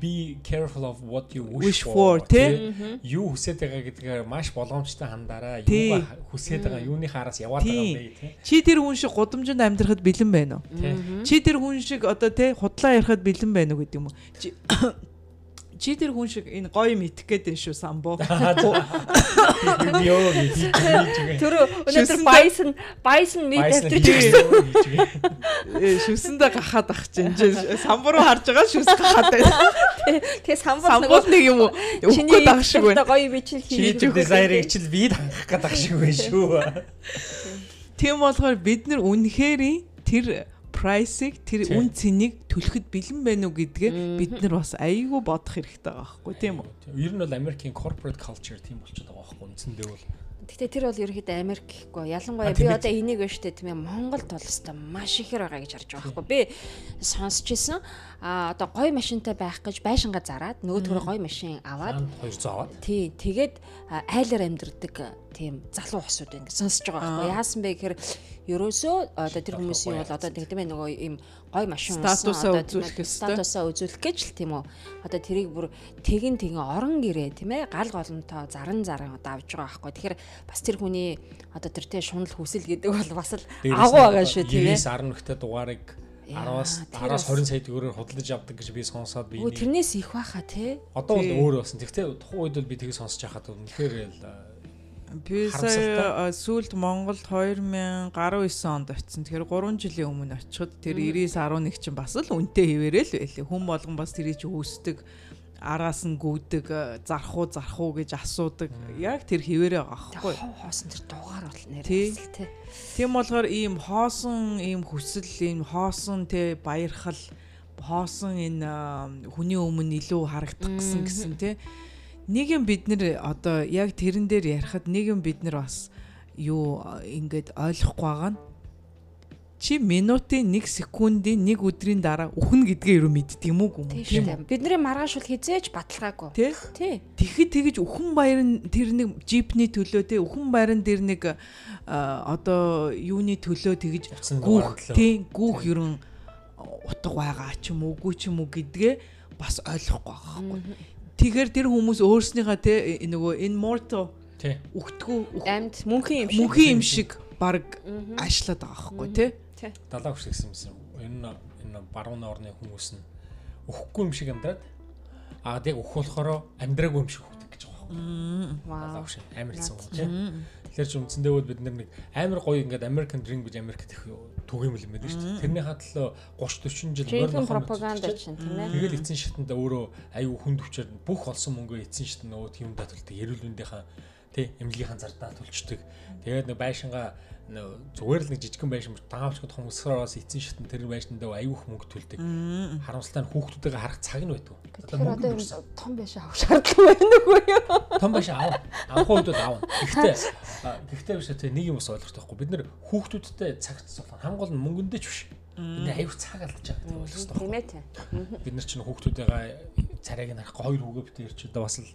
be careful of what you wish, wish for тий? юу хүсэж байгаа гэдгээр маш болгоомжтой хандаараа юу хүсэж байгаа юуны хараас яваад байгаа юм бэ тий? Чи тэр хүн шиг гудамжинд амьдрахад бэлэн байна уу? Чи тэр хүн шиг одоо тий худлаа ярихад бэлэн байна уу гэдэг юм уу чи тэр хүн шиг энэ гоё мэдэх гээд байна шүү самбо. Йоо мэдээ. Тэр өнөөдөр Bison Bison мэд авчирч ирсэн. Э шүсэндээ гахаад ах чинь самбо руу харж байгаа шүс гахаад байна. Тэгээ самбо нэг юм уу? Өгөхгүй дах шиг байна. Гоё бичил хийж дизайнерыг чил бие хангах гэдэг шиг байна шүү. Тийм болохоор бид нар үнэхээр тэр price-ыг тэр үн цэнийг төлөхөд бэлэн байна уу гэдгээ бид нар бас айгүй бодох хэрэгтэй байгаа байхгүй тийм үү? Ер нь бол Америкийн corporate culture тийм болчиход байгаа байхгүй үндсэндээ бол Гэтэ тэр бол ерөөхдөө Америк гэхгүй. Ялангуяа би одоо энийг вэ штэ тийм ээ Монголд бол өстой маш ихэр байгаа гэж харж байгаа байхгүй. Би сонсч исэн. А одоо гой машинтай байх гэж байшингаа зараад нөгөө төрөө гой машин аваад 200 аваад. Тий, тэгээд айлаар амьдэрдэг тийм залуу хосууд ингэ сонсож байгаа байхгүй. Яасан бэ гэхээр ерөөсөө одоо тэр хүмүүсийн бол одоо тийм ээ нөгөө ийм гой машин статусаа үзүүлэх статусаа үзүүлэх гэж л тийм үү. Одоо тэрийг бүр тэгин тэгин орон гэрээ тийм ээ гал голонтой заран заран одоо авж байгаа байхгүй. Тэгэхээр бас тэр хүний одоо тэр тэ шунал хүсэл гэдэг бол бас л агуу байгаа шүү тийм ээ. 10 нөхтэй дугаарыг 10-аас 10-аас 20 сая төгрөгөөр худалдаж авдаг гэж би сонсоод би тэрнээс их баха тий. Одоо бол өөр болсон. Тэгвэл тухайн үед бол би тийг сонсож байхад үнэхээр л Би сая сүүлд Монголд 2019 онд очисон. Тэгэхээр 3 жилийн өмнө очиход тэр 9911 чинь бас л үнэтэй хэвээрээ л байлээ. Хүн болгон бас тэрийг үүсдэг араас нь гүйдэг зарах уу зарах уу гэж асуудаг. Яг тэр хിവэрээ байхгүй. Хоосон тэр дугаар бол нэр тий. Тийм болохоор ийм хоосон ийм хүсэл ийм хоосон те баярхал хоосон энэ хүний өмнө илүү харагдах гэсэн гэсэн те нэг юм бид нэр одоо яг тэрэн дээр ярихад нэг юм бид нар бас юу ингээд ойлгохгүй байгаа нь чи минутын 1 секундын 1 өдрийн дараа үхэн гэдгээ юу мэддэг юм уу юм тийм үү? Бидний маргааш бол хизээж баталгаагүй. Тий. Тэгэхэд тэгэж үхэн баяр нь тэр нэг джипний төлөө тий үхэн баяр нь тэр нэг одоо юуны төлөө тэгэж гүүх тий гүүх ерөн утга байгаа ч юм уугүй ч юм уу гэдгээ бас ойлгохгүй байгаа байхгүй Тэгэхээр тэр хүмүүс өөрснийхөө те нөгөө immortal үхтгүү амьд мөнхийн юм шиг. мөнхийн юм шиг баг ашлаад байгаа байхгүй те. Далаа хөшгсөн юм. Энэ энэ баруун орны хүмүүс нь өхгүй юм шиг амьдраад аа яг өөх болохоор амьдраагүй юм шиг хөвдөг гэж байгаа байхгүй. Далаа хөш амар хэлсэн гоо те. Тэгэхээр ч үндсэндээ бол бид нэг амар гоё ингээд American Dream гэж Америкт их түгээмэл юм байна шүү дээ. Тэрний хатлаа 30 40 жил морин пропаганда чинь тийм ээ. Тэгэл эцсийн шатанд өөрөө аюу хүнд өвчөр бүх олсон мөнгөө эцсийн шатанд нөгөө тийм таталдаг эрүүл мэндийнхаа тий эмнэлгийнхаа зардаа төлчдөг. Тэгээд нэг байшингаа зүгээр л нэг жижигхэн байшин даавчгүй том өсгөрөөс эцсийн шатнд тэр байшиндаа аюух мөнгө төлдөг. Харамсалтай нь хүүхдүүдтэйгээ харах цаг нь байдаг. Одоо юм том байшин авах шаардлага байна уу юу? Том байшин аав. Авах үед аав. Гэхдээ гэхдээ биш тий нэг юм бас ойлгох байхгүй. Бид нэр хүүхдүүдтэй цаг цуглах хангуул нь мөнгөндөө ч биш. Бид аюух цаг алдаж байгаа ойлгох хэрэгтэй. Тийм ээ. Бид нар чинь хүүхдүүдтэйгээ царайг нь харахгүй хоёр хүүгээ битэр чи одоо бас л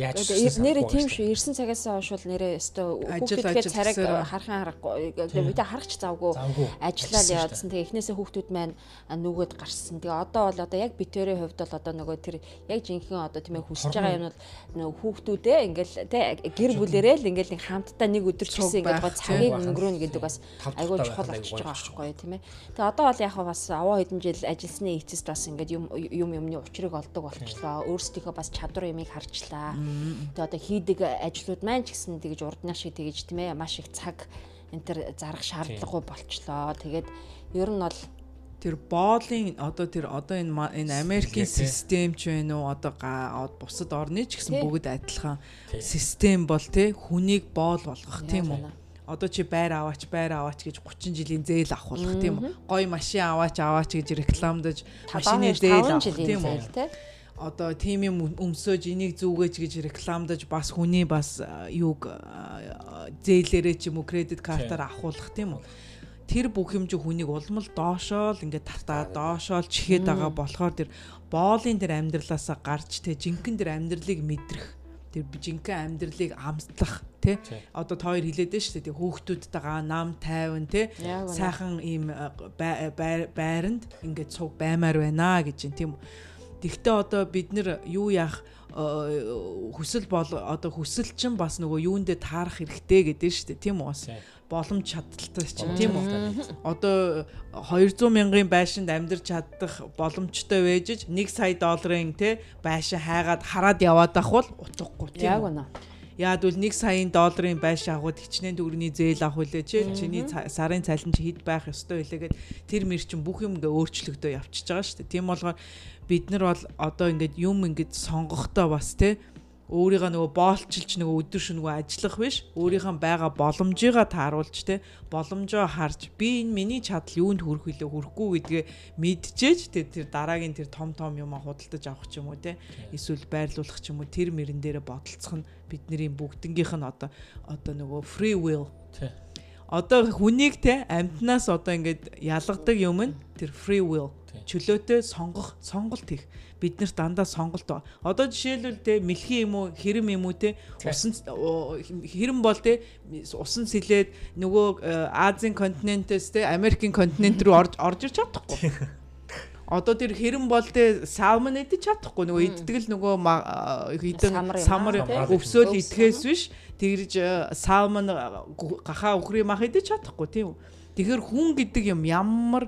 Яаж нэрээ тийм шүү. Ирсэн цагаас хойш бол нэрээ өстө хүүхдүүдгээ царайг харахын харахгүй. Мэдээ харахч завгүй. Ажиллаад явдсан. Тэгээ эхнээсээ хүүхдүүд маань нүгөөд гарсан. Тэгээ одоо бол одоо яг битэрийн хувьд бол одоо нөгөө тэр яг жинхэнэ одоо тийм ээ хүсэж байгаа юм бол нөгөө хүүхдүүдээ ингээл тэ гэр бүлэрээ л ингээл хамтдаа нэг өдөр ч гэсэн ингээл цагийг өнгөрөөнө гэдэг бас айгүй чухал болчихж байгаа байхгүй тийм ээ. Тэгээ одоо бол яг бас аваа хэдэн жил ажилласны эцэст бас ингээд юм юм юмны учрыг олдог болчихлоо. Өөрсдийнхөө бас чадвар юмыг харчлаа Тэгээ одоо хийдэг ажлууд маань ч гэсэн тэгж урднах шиг тэгж тийм ээ маш их цаг энэ төр зарах шаардлагагүй болчлоо. Тэгээд ер нь бол тэр боолын одоо тэр одоо энэ энэ Америкийн систем ч байна уу? Одоо бусад орны ч гэсэн бүгд адилхан систем бол тий хүнийг боол болгох тийм үү? одоо чи байр аваач байр аваач гэж 30 жилийн зээл авахулах тийм үү? Гой машин аваач аваач гэж рекламдаж машины зээл авах тийм үү одоо тийм юм өмсөөж энийг зүгээж гэж рекламдаж бас хүний бас юуг зээлээрээ ч юм уу кредит картаар авахулах тийм үү? Тэр бүх юм чи хүнийг улмал доошоо л ингээд татаа доошоо л чихээд байгаа болохоор тэр боолын тэр амьдралаасаа гарч те жинхэнэ тэр амьдралыг мэдрэх тэр жинхэнэ амьдралыг амтлах тий. Одоо та хоёр хилээд шүү дээ тий хүүхдүүдтэйгээ нам тайван тий сайхан ийм байранд ингээд цуг баймаар байна гэж юм тийм Тэгтээ одоо бид нэр юу яах э, хүсэл бол одоо хүсэл чинь бас нөгөө юундээ таарах хэрэгтэй гэдэг нь шүү дээ. Тийм үү бас боломж чадaltaй чинь тийм үү одоо 200 мянган байшинд амьдарч чадах боломжтой вэжж 1 сая долларын те байшин хайгаад хараад яваад авах бол утгагүй тийм яг үнэ Яад бол 1 саяын долларын байш авахд хичнээн төгрөгийн зээл авах үлээ чи чиний сарын цалин чи хэд байх ёстой вэ гэгээд тэр мэр чин бүх юм ингээ өөрчлөгдөө явчихж байгаа шүү дээ. Тийм болгоор бид нар бол одоо ингээд юм ингээд сонгохдоо бас те өөрийгөө нөгөө боолчилж нөгөө өдөр шөнө нөгөө ажиллах биш. Өөрийнхөө байгаа боломжийгаа тааруулж те боломжоо харж би энэ миний чадал юунд хүрэх вүлээ хүрэхгүй гэдгээ мэдчихэж те тэр дараагийн тэр том том юм худалдаж авах ч юм уу те эсвэл байрлуулах ч юм уу тэр мөрөн дээрээ бодолцох нь бидний бүгднгийнх нь одоо одоо нөгөө free will одоо хүнийг те амьтнаас одоо ингээд ялгадаг юм нь тэр free will. Чөлөөтэй сонгох сонголт хийх биднэрт дандаа сонголт ба. Одоо жишээлбэл те мэлхий юм уу хэрэм юм уу те усан хэрэм бол те усан сэлээд нөгөө э, Азийн континентээс те Америкийн континент рүү орж орж ирч чадахгүй. Одоо тэр хэрэм бол те салмон идэж чадахгүй. Нөгөө иддэг л нөгөө хідэн самар өвсөөл идэхээс биш тэгэрж э, салмон гахаа өхрийн мах идэж чадахгүй тийм үү. Тэгэхээр хүн гэдэг юм ямар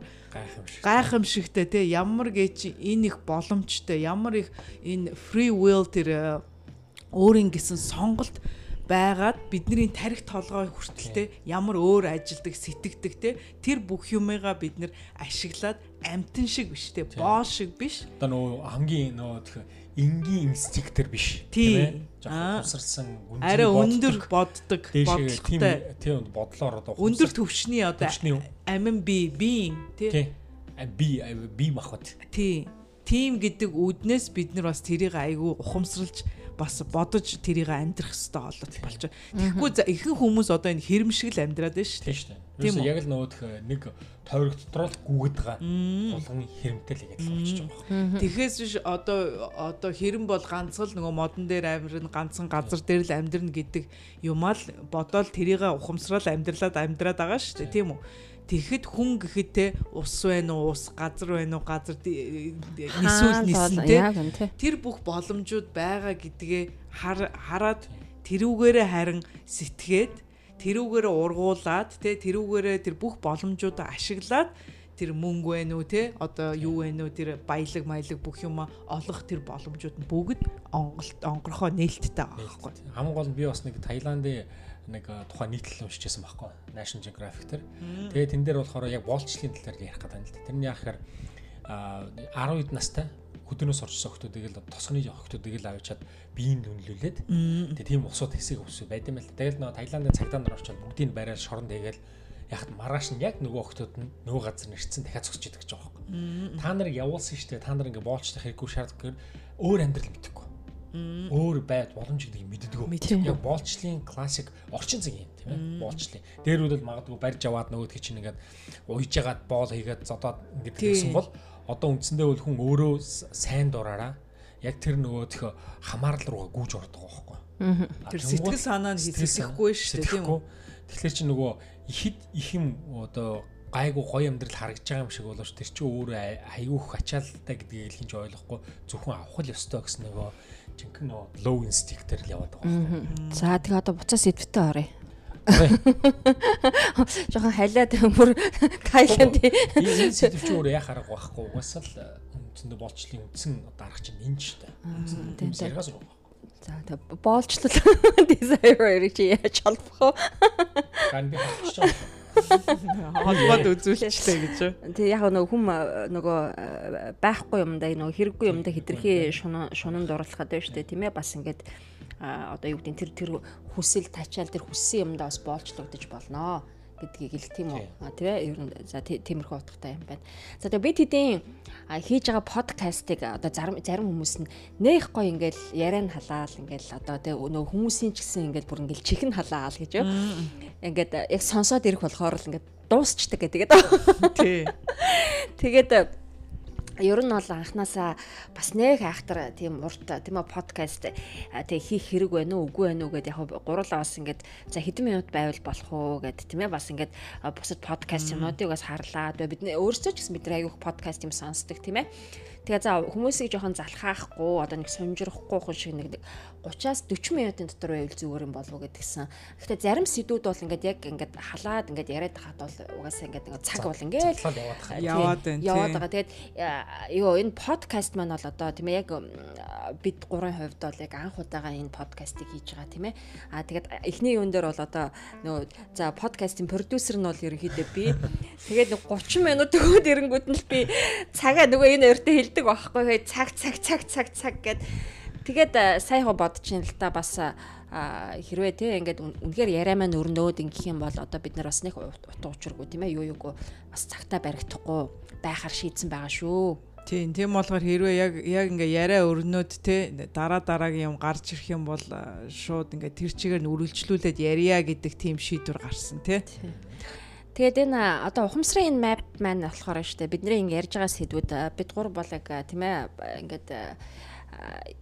гайхамшигтай те ямар гэж энэ их боломжтой ямар их энэ free will тэр э, өөрийн гэсэн сонголт байгаад бидний тарих толгой хүртэлтэй ямар өөр ажилдаг сэтгэдэг те тэр бүх юмыгаа бид нэр ашиглаад амтэн шиг биш те боо шиг биш. Одоо нөгөө хамгийн нөгөө энгийн инстинктер биш тийм ээ. Усарсан арай өндөр боддог бодлоготой тийм бодлоор одоо өндөр төвчний одоо амин би биеийн тийм би би махад. Тий. Тим гэдэг үднээс бид нар бас тэрийг айгүй ухамсарлж бас бодож тэрийг амьдрах хэрэгтэй болоод болж байна. Тэгэхгүй ихэнх хүмүүс одоо энэ хэрэмшиг л амьдраад байна шүү дээ. Тийм үү. Яг л нөгөөх нэг тойрог дотор л гүгэд байгаа. Болгон хэрэмтэй л ингэж болчихж байгаа. Тэгэхээс биш одоо одоо хэрэм бол ганцхан л нөгөө модон дээр амьдрын ганцхан газар дээр л амьдрна гэдэг юмаа л бодоол тэрийг ухамсарал амьдралаад амьдраад байгаа шүү дээ. Тийм үү Тэгэхэд хүн гэхэд те ус байна уу, ус газар байна уу, газар нисүүл нисэн те. Тэр бүх боломжууд байгаа гэдгээ хараад тэрүүгээрээ харин сэтгээд тэрүүгээрээ ургуулад те тэрүүгээрээ тэр бүх боломжуудаа ашиглаад тэр мөнгө байна уу те одоо юу байна уу тэр баялаг маялаг бүх юм олох тэр боломжууд нь бүгд онголт онгорхоо нээлттэй байгаа байхгүй. Хамгийн гол нь би бас нэг Таиландын нэг тухайн нийтлэл уншижсэн байхгүй National Geographic тэр. Тэгээд тэн дээр болохоор яг боолчлын талаар ярих гэдэг юм л да. Тэрний яхаар 10 настай хөдөөнөөс орчихсон хүмүүсийг л тосгоны хүмүүсийг л авчиад биеийг үнэлүүлээд тэгээд тийм усууд хэсэг ус байд юм л да. Тэгэл нөгөө Таиландын цагдаа нар орчоод бүгдийг барайл шорон тэгээл яхад маргааш нь яг нөгөө хүмүүс нь нөгөө газар нэрчсэн дахиад зогсож идэг гэж байгаа байхгүй. Та нарыг явуулсан шүү дээ. Та нар ингээ боолчлох хэрэггүй шаардлагагүй өөр амьдрал мэдхгүй өөр байд боломж гэдгийг мэддэггүй. Яг боолчлын классик орчин цаг юм тийм ээ. Боолчлын. Дээр үл магадгүй барьж аваад нөгөөд чинь ингээд уйж ягаад боол хийгээд зодоод ингээд гэсэн бол одоо үндсэндээ бол хүн өөрөө сайн дураараа яг тэр нөгөөх хамаарал руугаа гүйж ордог байхгүй. Тэр сэтгэл санаа нь хэсэхгүй шүү дээ тийм үү. Тэгэхээр чи нөгөө ихэд их юм одоо гайгүй гоё амьдрал харагдаж байгаа юм шиг болооч тэр чинь өөрөө аюух ачаалтай гэдгийг л хинж ойлгохгүй зөвхөн авах л ёстой гэсэн нөгөө жинхэнэ нөө low instinct-ээр л яваад байгаа юм. За тэгээ одоо буцаа сэдвтэ оръё. Жохон халиад бүр Тайланд энэ сэдвч өөр яа харах байхгүй угаасаа л үндсэндээ болчлын үндсэн арга чинь энэ ч та. Тийм саргаас руу. За тэгээ боолчлол desire чи яаж холбох вэ? Ган би холбож байгаа холбоод үзүүлчихлээ гэж. Тэг яг нөгөө хүм нөгөө байхгүй юмдаа нөгөө хэрэггүй юмдаа шунан шунанд оруулахад шүү дээ тийм ээ бас ингээд одоо юу гэдэг тэр тэр хүсэл тачаал тэр хүссэн юмдаа бас боолчлогдож болноо гэдгийг хэлэх тийм үү. А тийм ээ ер нь за тиймэрхүү утгатай юм байна. За тэгээ бид хэдийн хийж байгаа подкастыг одоо зарим зарим хүмүүс нь нэх гоё ингээл яриан халаал ингээл одоо тэгээ нөө хүмүүсийн ч гэсэн ингээл бүр ингээл чихэн халаал гэж юу. Ингээд яг сонсоод ирэх болохоор л ингээд дуусчдаг гэдэг. Тий. Тэгээд ер нь бол анханасаа бас нэг айхтар тийм урт тийм ээ подкаст тэг хийх хэрэг байна уу үгүй байна уу гэд яг гурлаа бас ингээд за хэдэн минут байвал болох уу гэд тийм ээ бас ингээд бусад подкаст юмнуудыг бас харлаа бид өөрсдөө ч гэсэн бид аяг подкаст юм сонсдог тийм ээ Тэгээ за хүмүүсийг жоохон залхаахгүй одоо нэг сумжирахгүй хүн шиг нэг 30-аас 40 минутын дотор байвал зүгээр юм болов уу гэдгсэн. Гэхдээ зарим сэдвүүд бол ингээд яг ингээд халаад ингээд яриад хаад бол угаасаа ингээд нэг цаг бол ингээд яваад байна. Яваад байгаа. Тэгээд юу энэ подкаст маань бол одоо тийм ээ яг бид гурван хувьд бол яг анх удаага энэ подкастыг хийж байгаа тийм ээ. Аа тэгээд эхний юун дээр бол одоо нөгөө за подкастын продюсер нь бол ерөнхийдөө би. Тэгээд 30 минут өгөөд ирэнгүүт нь л би цагаа нөгөө энэ өртөө хэлдэг байхгүй. Цаг цаг цаг цаг цаг гэд Тэгээд э, саяхан бодож ин л та бас а, хэрвээ те ингээд үн- үнэхээр яриа маань өрнөөд ингэх юм бол одоо бид нар бас нэг утга учиргүй тийм ээ юу юугүй бас цагтаа баригдахгүй байхаар шийдсэн байгаа шүү. Тийм, тийм болохоор хэрвээ яг яг ингээ яриа өрнөд те дараа дараагийн юм гарч ирэх юм бол а, шууд ингээ тэр чигээр нь үргэлжлүүлээд ярья гэдэг тийм шийдвэр гарсан те. Тэгээд энэ одоо ухамсарын энэ map маань болохоор штэ бидний ингэ ярьж байгаа сэдвүүд бид гур бол яг тийм ээ ингээд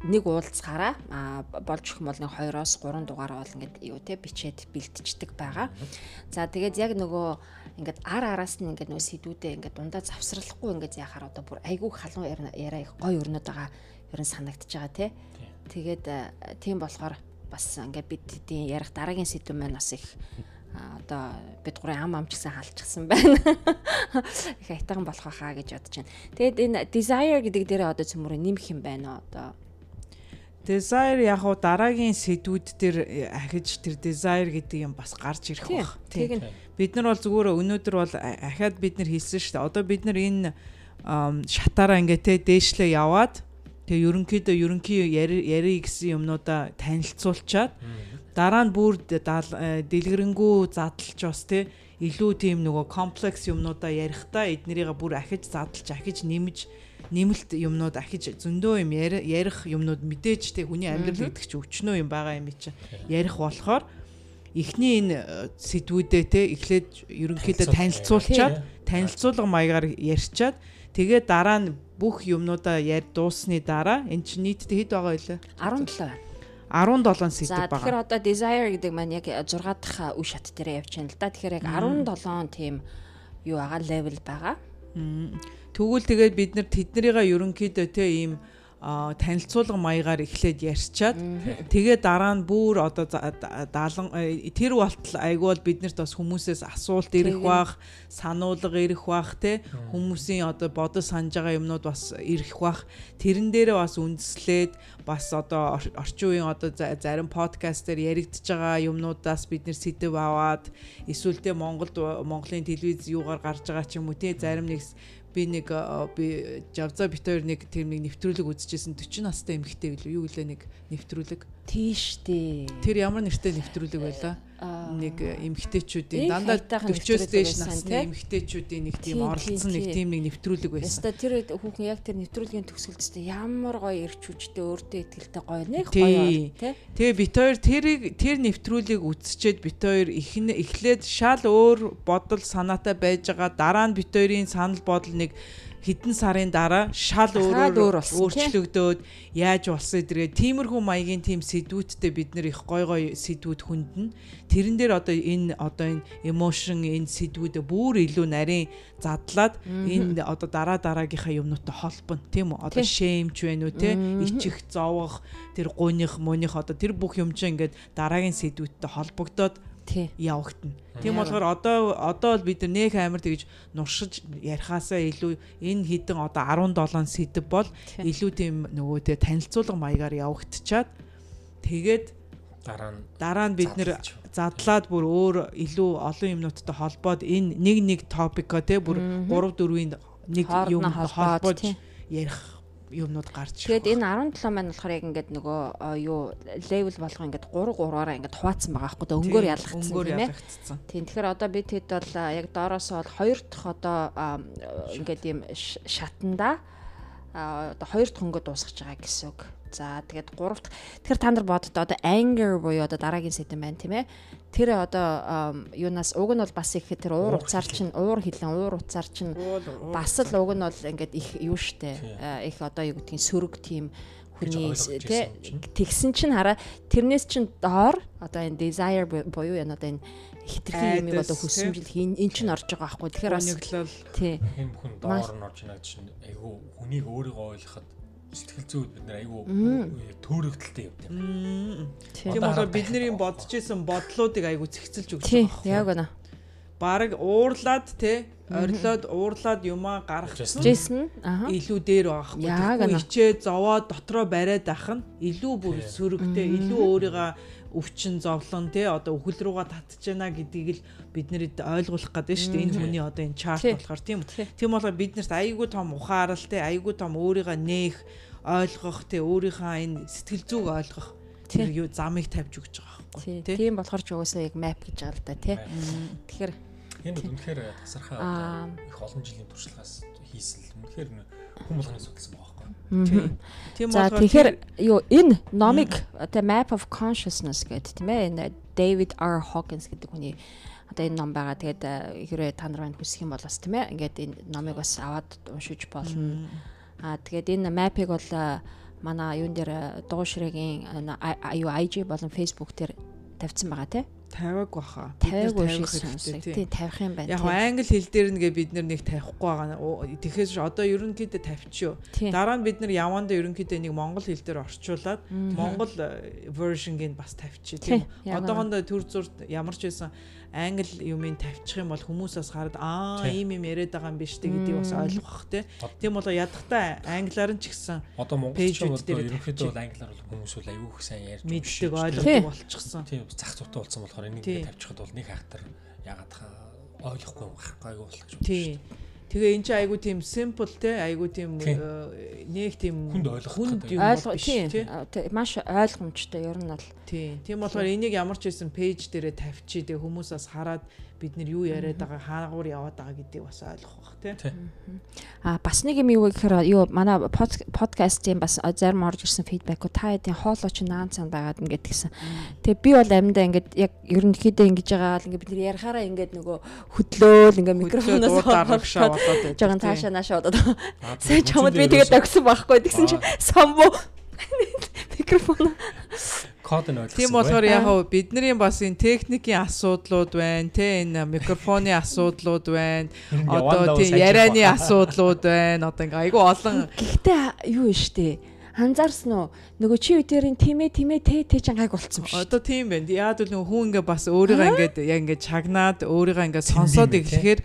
нэг уулзахаараа а, болж юм бол нэг 2-оос 3 дугаар бол ингээд юу те бичээд бэлтждэг байгаа. За тэгээд яг нөгөө ингээд ар араас нь ингээд нөгөө сэдвүүдээ ингээд дундаа завсралахгүй ингээд яхаар одоо бүр айгүй халуун яриа их гой өрнөд байгаа ер нь санагдчихж байгаа те. Тэгээд тийм болохоор бас ингээд бид тийм ярих дараагийн сэдв маань бас их одоо бид гурын ам ам ч гэсэн халчихсан байна. Их айтайхан болох байхаа гэж бодож байна. Тэгээд энэ desire гэдэг дээрээ одоо цөмөрө нэмэх юм байна уу одоо? Desire яг уу дараагийн сэдвүүд дээр э, ахиж тэр desire гэдэг юм бас гарч ирэх Тийм. Тэг нь Бид нар бол зүгээр өнөөдөр бол ахаад бид нар хэлсэн шүү дээ. Одоо бид нар энэ шатаараа ингээ те дээшлээ яваад тэгээ ерөнхийдөө ерөнхий яри гэсэн юмнуудаа танилцуулчаад дараа нь бүр э, дэлгэрэнгүй задлж бас те илүү тийм нөгөө комплекс юмнуудаа ярихдаа эднэрийг бүр ахиж задлж ахиж нэмж нэмэлт юмнууд ахиж зөндөө юм яри- ярих юмнууд мэдээж те хүний амьдрал гэдэг чинь өчнөө юм байгаа юм чи ярих болохоор эхний энэ э, сэдвүүдээ те эхлээд ерөнхийдөө танилцуулчаад танилцуулга маягаар ярьчаад тэгээ дараа нь бүх юмнуудаа ярь дуусны дараа эн чинь нийтдээ хэд байгаа вэ? 17 байна. 17 За сэдв тэгэхээр байгаа. одоо desire гэдэг маань яг 6 дахь үе шат дээр явж байна л да. Тэгэхээр яг 17 тийм юу байгаа level байгаа. Тэгвэл тэгээд бид нар тэднэрийгээ ерөнхийдөө те ийм танилцуулга маягаар эхлээд ярьчаад тэгээ дараа нь бүр одоо за- да- даалан э, тэр болтол айгүй бол биднэрт бас хүмүүсээс асуулт ирэх бах сануулга ирэх бах те хүмүүсийн одоо бодож санаж байгаа юмнууд бас ирэх бах. Тэрэн дээрээ бас үндэслээд бас одоо ор- орчин үеийн одоо за- зарим подкаст дээр яригдж байгаа юмнуудаас бид нэр сэдв аваад эсвэл те Монголд Монголын телевиз юугаар гарч байгаа ч юм уу те зарим нэг би нэг би Жавза бит хоёр нэг тэр нэг нэвтрүүлэг үзчихсэн 40 настай эмэгтэй билүү? Юу гэлээ нэг нэвтрүүлэг Тийш дээ. тэр ямар нэртэй нэвтрүүлэг байлаа Аа. нэг э, эмэгтэйчүүдийн Их дандаа хайтайхан 40-оос нэвтрүүлэг дээш насны тий? эмэгтэйчүүдийн нэг тийм оролцсон нэг тийм. нэг нэвтрүүлэг байсан Яста тэр хүүхэн яг тэр нэвтрүүлгийн төгсгөлдөө ямар гоё ирч хүчтэй өөртөө ихтэй гоё нэг гоё тий. Тэгээ бит хоёр тэрийг тэр нэвтрүүлгийг үзчихэд бит хоёр ихнэ эхлээд шал өөр бодол санаатай байж байгаа дараа нь бит хоёрын санал бодол нэг хэдэн сарын дараа шал өөрөөр өөрчлөгдөөд яаж болсон эдгээ тиймэрхүү маягийн тийм сэдвүүдтэй бид нэр их гой гой сэдвүүд хүндэн. Тэрэн дээр одоо энэ одоо энэ emotion энэ сэдвүүдээ бүр илүү нарийн задлаад энэ одоо дараа дараагийнхаа юмнуудтай холбоно тийм үү? Одоо шэймч байна уу те ичих зовох тэр гуйных мөних одоо тэр бүх юм чинь ингээд дараагийн сэдвүүдтэй холбогдоод. Явагдана. Тийм болохоор одоо одоо бол бид нөх амар тэгж нуршиж ярихаасаа илүү энэ хідэн одоо 17 сэдв бол илүү тийм нөгөө тэ танилцуулга маягаар явагдчихад тэгээд дараа нь дараа нь бид нэр задлаад бүр өөр илүү олон юмнуудтай холбоод энэ нэг нэг топикоо те бүр 3 4-ийн нэг юм холбоод, ярих юмнууд гарч Тэгээд энэ 17 маань болохоор яг ингээд нөгөө юу level болгоо ингээд 3 3-аараа ингээд хуваацсан байгаа байхгүй да өнгөөр ялгцсан тийм ээ. Тийм тэгэхээр одоо бид хэд бол яг доороос бол хоёр дахь одоо ингээд юм ш- шатанда а, одоо хоёр дахь өнгө дуусгаж байгаа гэсэн үг. За тэгээд гурав дахь тэгэхээр та нар боддоо одоо anger буюу одоо дараагийн сэдэн байна тийм ээ. Тэр одоо юунаас уг нь бол бас их тэр уур уцаар чинь уур хилэн уур уцаар чинь бас л уг нь бол ингээд их юу штэ. А, их одоо юу гэдгийг сөрөг тийм хүний тэгсэн чинь хараа тэрнээс чинь доор одоо энэ desire бу- буюу энэ одоо энэ хитрхи юм одоо хүсэмжил эн чинь орж байгаа байхгүй. Тэгэхээр бас Өнөглөл. тий. Хэн бүхэн Маш- доор нь орж байгаа чинь айгүй хүнийг өөрийгөө ойлгоход сэтгэл зүйд бид нар айгүй төөрөгдөлтэй юм тийм. тий Тийм болохоор бидний бодож исэн бодлоодыг айгу цэгцэлж өгч байгаа. яг гэнэ Бараг уурлаад те орилоод уурлаад юмаа гаргасан Джейсон аа. илүү дээр байгаа Яг байхгүй она. ичээ зовоод дотроо бариад ах нь илүү бүр сөрөгтэй илүү өөрийгөө өвчин зовлон те одоо өхөл рүүгээ татж байна гэдгийг л бид нэрэд ойлгуулах гэдэг шүү дээ энэ хүний одоо энэ чарт Тий. болохоор тийм үү Тий. тийм болохоор бид нарт айгүй том ухаарал те айгүй том өөрийгөө нээх ойлгох те өөрийнхөө энэ сэтгэл зүг ойлгох тэр юу замыг тавьж өгч байгаа Тий. байхгүй тий Тийм болохоор ч угаасаа яг map гэж байгаа л да тий. Тэгэхээр Энэ бол үнэхээр одоо их олон жилийн туршлагаас хийсэн л үнэхээр нэ хүн болгоны судалсан байгаа байхгүй. тий. Тийм За болохоор тэгэхээр юу энэ номыг The Map of Consciousness гэдэг тийм ээ энэ David R. Hawkins гэдэг хүний одоо энэ ном байгаа. Тэгээд э, хэрвээ та нар байна хүсэх юм бол бас тийм ээ ингээд энэ номыг бас аваад уншиж болно. Аа тэгээд энэ map-ыг бол э, манай юун дээр э, дуушрыгийн э, а- юу IG болон Facebook дээр тавьсан байгаа тийм тавиаг баха тавиаг тавих уушиг хэрэгтэй, сонсог. тий. Тийм тавих юм байна. Яг англи хэл дээр нэгэ бид нар нэг тавихгүй байгаа. Оо, Тэгэхээр одоо ерөнхийдөө тавьчихё. Дараа нь бид нар явандаа ерөнхийдөө нэг монгол хэл дээр орчуулад монгол вершнгийг бас тавьчих Тий, тийм. яг Одоохондоо төр зурт ямар ч байсан англи юмыг тавьчих юм бол хүмүүсээс хараад аа ийм юм яриад байгаа юм биш үү гэдгийг бас ойлгох тий. Тийм болоо ядахтаа англиар нь ч гэсэн Одоо монголч Пэйжүүд бол дээр ерөнхийдөө бол англиар бол хүмүүс бол аюух сайн ярьж мэддэг ойлгодог болчихсон. Тийм зах зүйтэй болсон болохоор энийг Тий. ингээд тавьчихад бол нэг хахтар ягаад хаа ойлгохгүй юм гарахгүй аюу болох гэж Тий. Тэгээ эн чинь айгу тийм simple те айгу тийм Тий. э, нэг тийм Хүнд ойлгох хүнд биш тийм маш ойлгомжтой ер нь бол Тийм. Тийм болохоор энийг ямар ч байсан пэйж дээрээ тавьчих тэгээ хүмүүсээс хараад бид нар юу яриад байгаа хаагуур яваад байгаа гэдгийг бас ойлгох бах тий. Тий. А бас нэг юм юу гэхээр юу манай под- подкастын бас зарим орж ирсэн фидбек та хэдийн хоолой чи наан цан байгаад ингээд гисэн. Тэгээ би бол амьдаа ингээд яг ерөнхийдөө ингэж байгаа л ингээд бид нар ярихаараа ингээд нөгөө хөдлөөл ингээд микрофоноос дарагшаа болоод жоохон таашаа наашаа бодоод Аа, сая чамд би тэгээд огсон байхгүй тэгсэн чи самбуу микрофон код нь ойлгосон. Тийм болохоор яг хав бидний бас энэ техникийн асуудлууд байна, тэ энэ микрофоны асуудлууд байна. Одоо тийм ярианы асуудлууд байна. Одоо ингээ айгүй олон гэхдээ юу вэ штэ анзаарсан уу нөгөө чи үдэрийн тимээ тимээ тэ тэ чангайг болцсон биш одоо тийм байна. Яг л нөгөө хүн ингээ бас өөрийгөө ингээд яг ингээ чагнаад өөрийгөө ингээ сонсоод эхлэхээр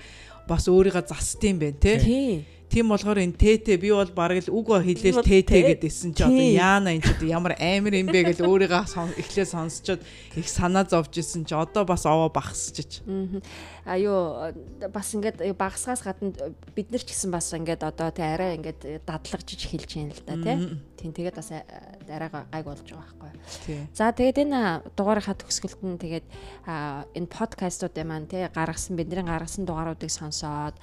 бас өөрийгөө застсан байна, тэ. Тий Тийм болохоор энэ тэтэ би бол бараг л үг хэлээл тэтэ тэ. гэдээсэн чи одоо яана энэ ч ямар амар юм бэ гэж өөрийгөө эхлээ сонсчод их санаа зовж исэн чи одоо бас овоо багсчиж. Мгм. А юу бас ингээд багсгаас гадна бид нар ч гэсэн бас ингээд одоо тэ арай ингээд дадлагжиж хэлж юм л да тий. Тийм тэгээд бас арай гайг болж байгаа байхгүй. За тэгээд энэ дугаарынхаа төгсгөлд нь тэгээд а, энэ подкастуудын маань тий гаргасан бидний гаргасан дугааруудыг сонсоод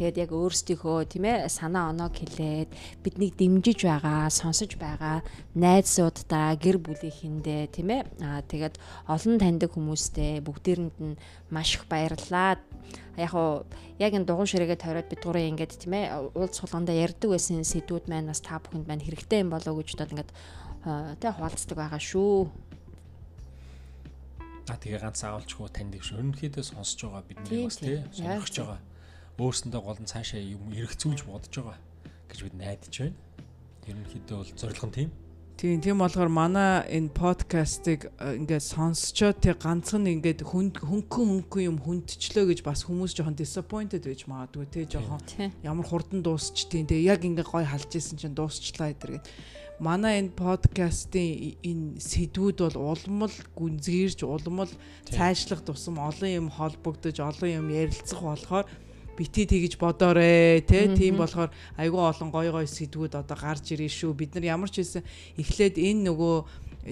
тэгээд яг өөрсдийнхөө тийм ээ санаа оноог хэлээд биднийг дэмжиж байгаа, сонсож байгаа найзуудаа, гэр бүлийнхэндээ тийм ээ тэгээд олон таньдаг хүмүүстэй бүгдээрэнд нь маш их баярлалаа. Яг уу яг энэ дугуй ширээгээ тойроод бид гурын ингээд тийм ээ уулз суулганда ярьдаг байсан сэдвүүд маань бас та бүхэнд маань хэрэгтэй юм болоо гэж бодоод ингээд аа, тэ хуваалцдаг байгаа шүү. А тэгээ ганц агуулчгүй танд их шүү. Ерөнхийдөө сонсож байгаа бидний бас тий Яг байгаа. Өөрсөндөө гол нь цаашаа юм эргцүүлж бодож байгаа гэж бид найдаж байна. Ерөнхийдөө бол зорилго нь тийм. Тийм тийм болохоор манай энэ подкастыг э, ингээд сонсчоод тэг ганцхан ингээд хүн хөнгөн хөнгөн юм хүндчлөө гэж бас хүмүүс жоохон disappointed байж магадгүй тий. жоохон ямар хурдан дуусчтiin тэг яг ингээд гой халж исэн чинь дуусчлаа гэдэр гээд манай энэ подкастын энэ сэдвүүд бол улмал гүнзгийрч улмал цаашлах тусам олон юм холбогдож олон юм ярилцах болохоор бити тэгж бодоорой те тийм болохоор айгүй олон гой гой сэдвүүд одоо гарч ирээ шүү. Бид нар ямар ч хэлсэн эхлээд энэ нөгөө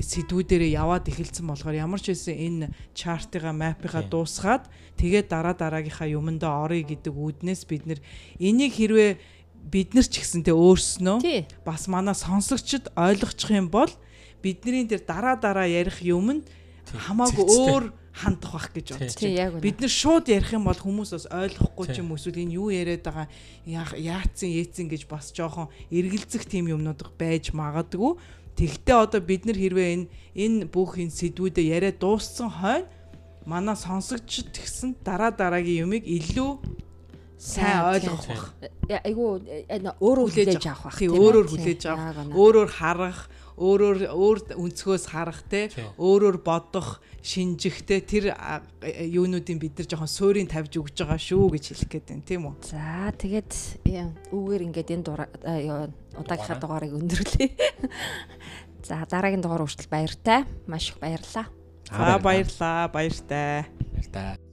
сэдвүүдэрээ яваад эхэлсэн болохоор ямар ч хэлсэн энэ чартыга мапыга Тийм. дуусгаад тэгээд дараа дараагийнхаа юмдаа орё гэдэг үүднээс бид нар энийг хэрвээ бид нар ч гэсэн те өөрснөө бас манай сонсогчд ойлгочих юм бол бидний дээр дараа дараа ярих юм нь хамаагүй өөр хандах байх гэж үнэ. Бид нэр шууд ярих юм бол хүмүүс бас ойлгохгүй ч юм эсвэл энэ юу яриад байгаа яатсан ээцэн гэж бас жоохон эргэлзэх тийм юмнууд байж магадгүй. Тэгтээ одоо бид нар хэрвээ энэ энэ бүх энэ сэдвүүдээ яриад дууссан хойно манай сонсогчд гэсэн дараа дараагийн юмыг илүү сайн ойлгох байх. Э, айгу э, өөрөө Хүлээж авах бах. Өөрөөр хүлээж авах, өөрөөр харах, өөрөөр өөр өнцгөөс харах те өөрөөр бодох шинжих те тэр юунуудын бид нар жоохон суурийн тавьж өгж байгаа шүү гэж хэлэх гээд байна тийм үү. За тэгээд үүгээр ингээд энэ удаагийнхаа дугаарыг өндөрлөе. За дараагийн дугаар хүртэл баяртай. Маш их баярлалаа. Аа баярлаа. Баяртай. Баяртай.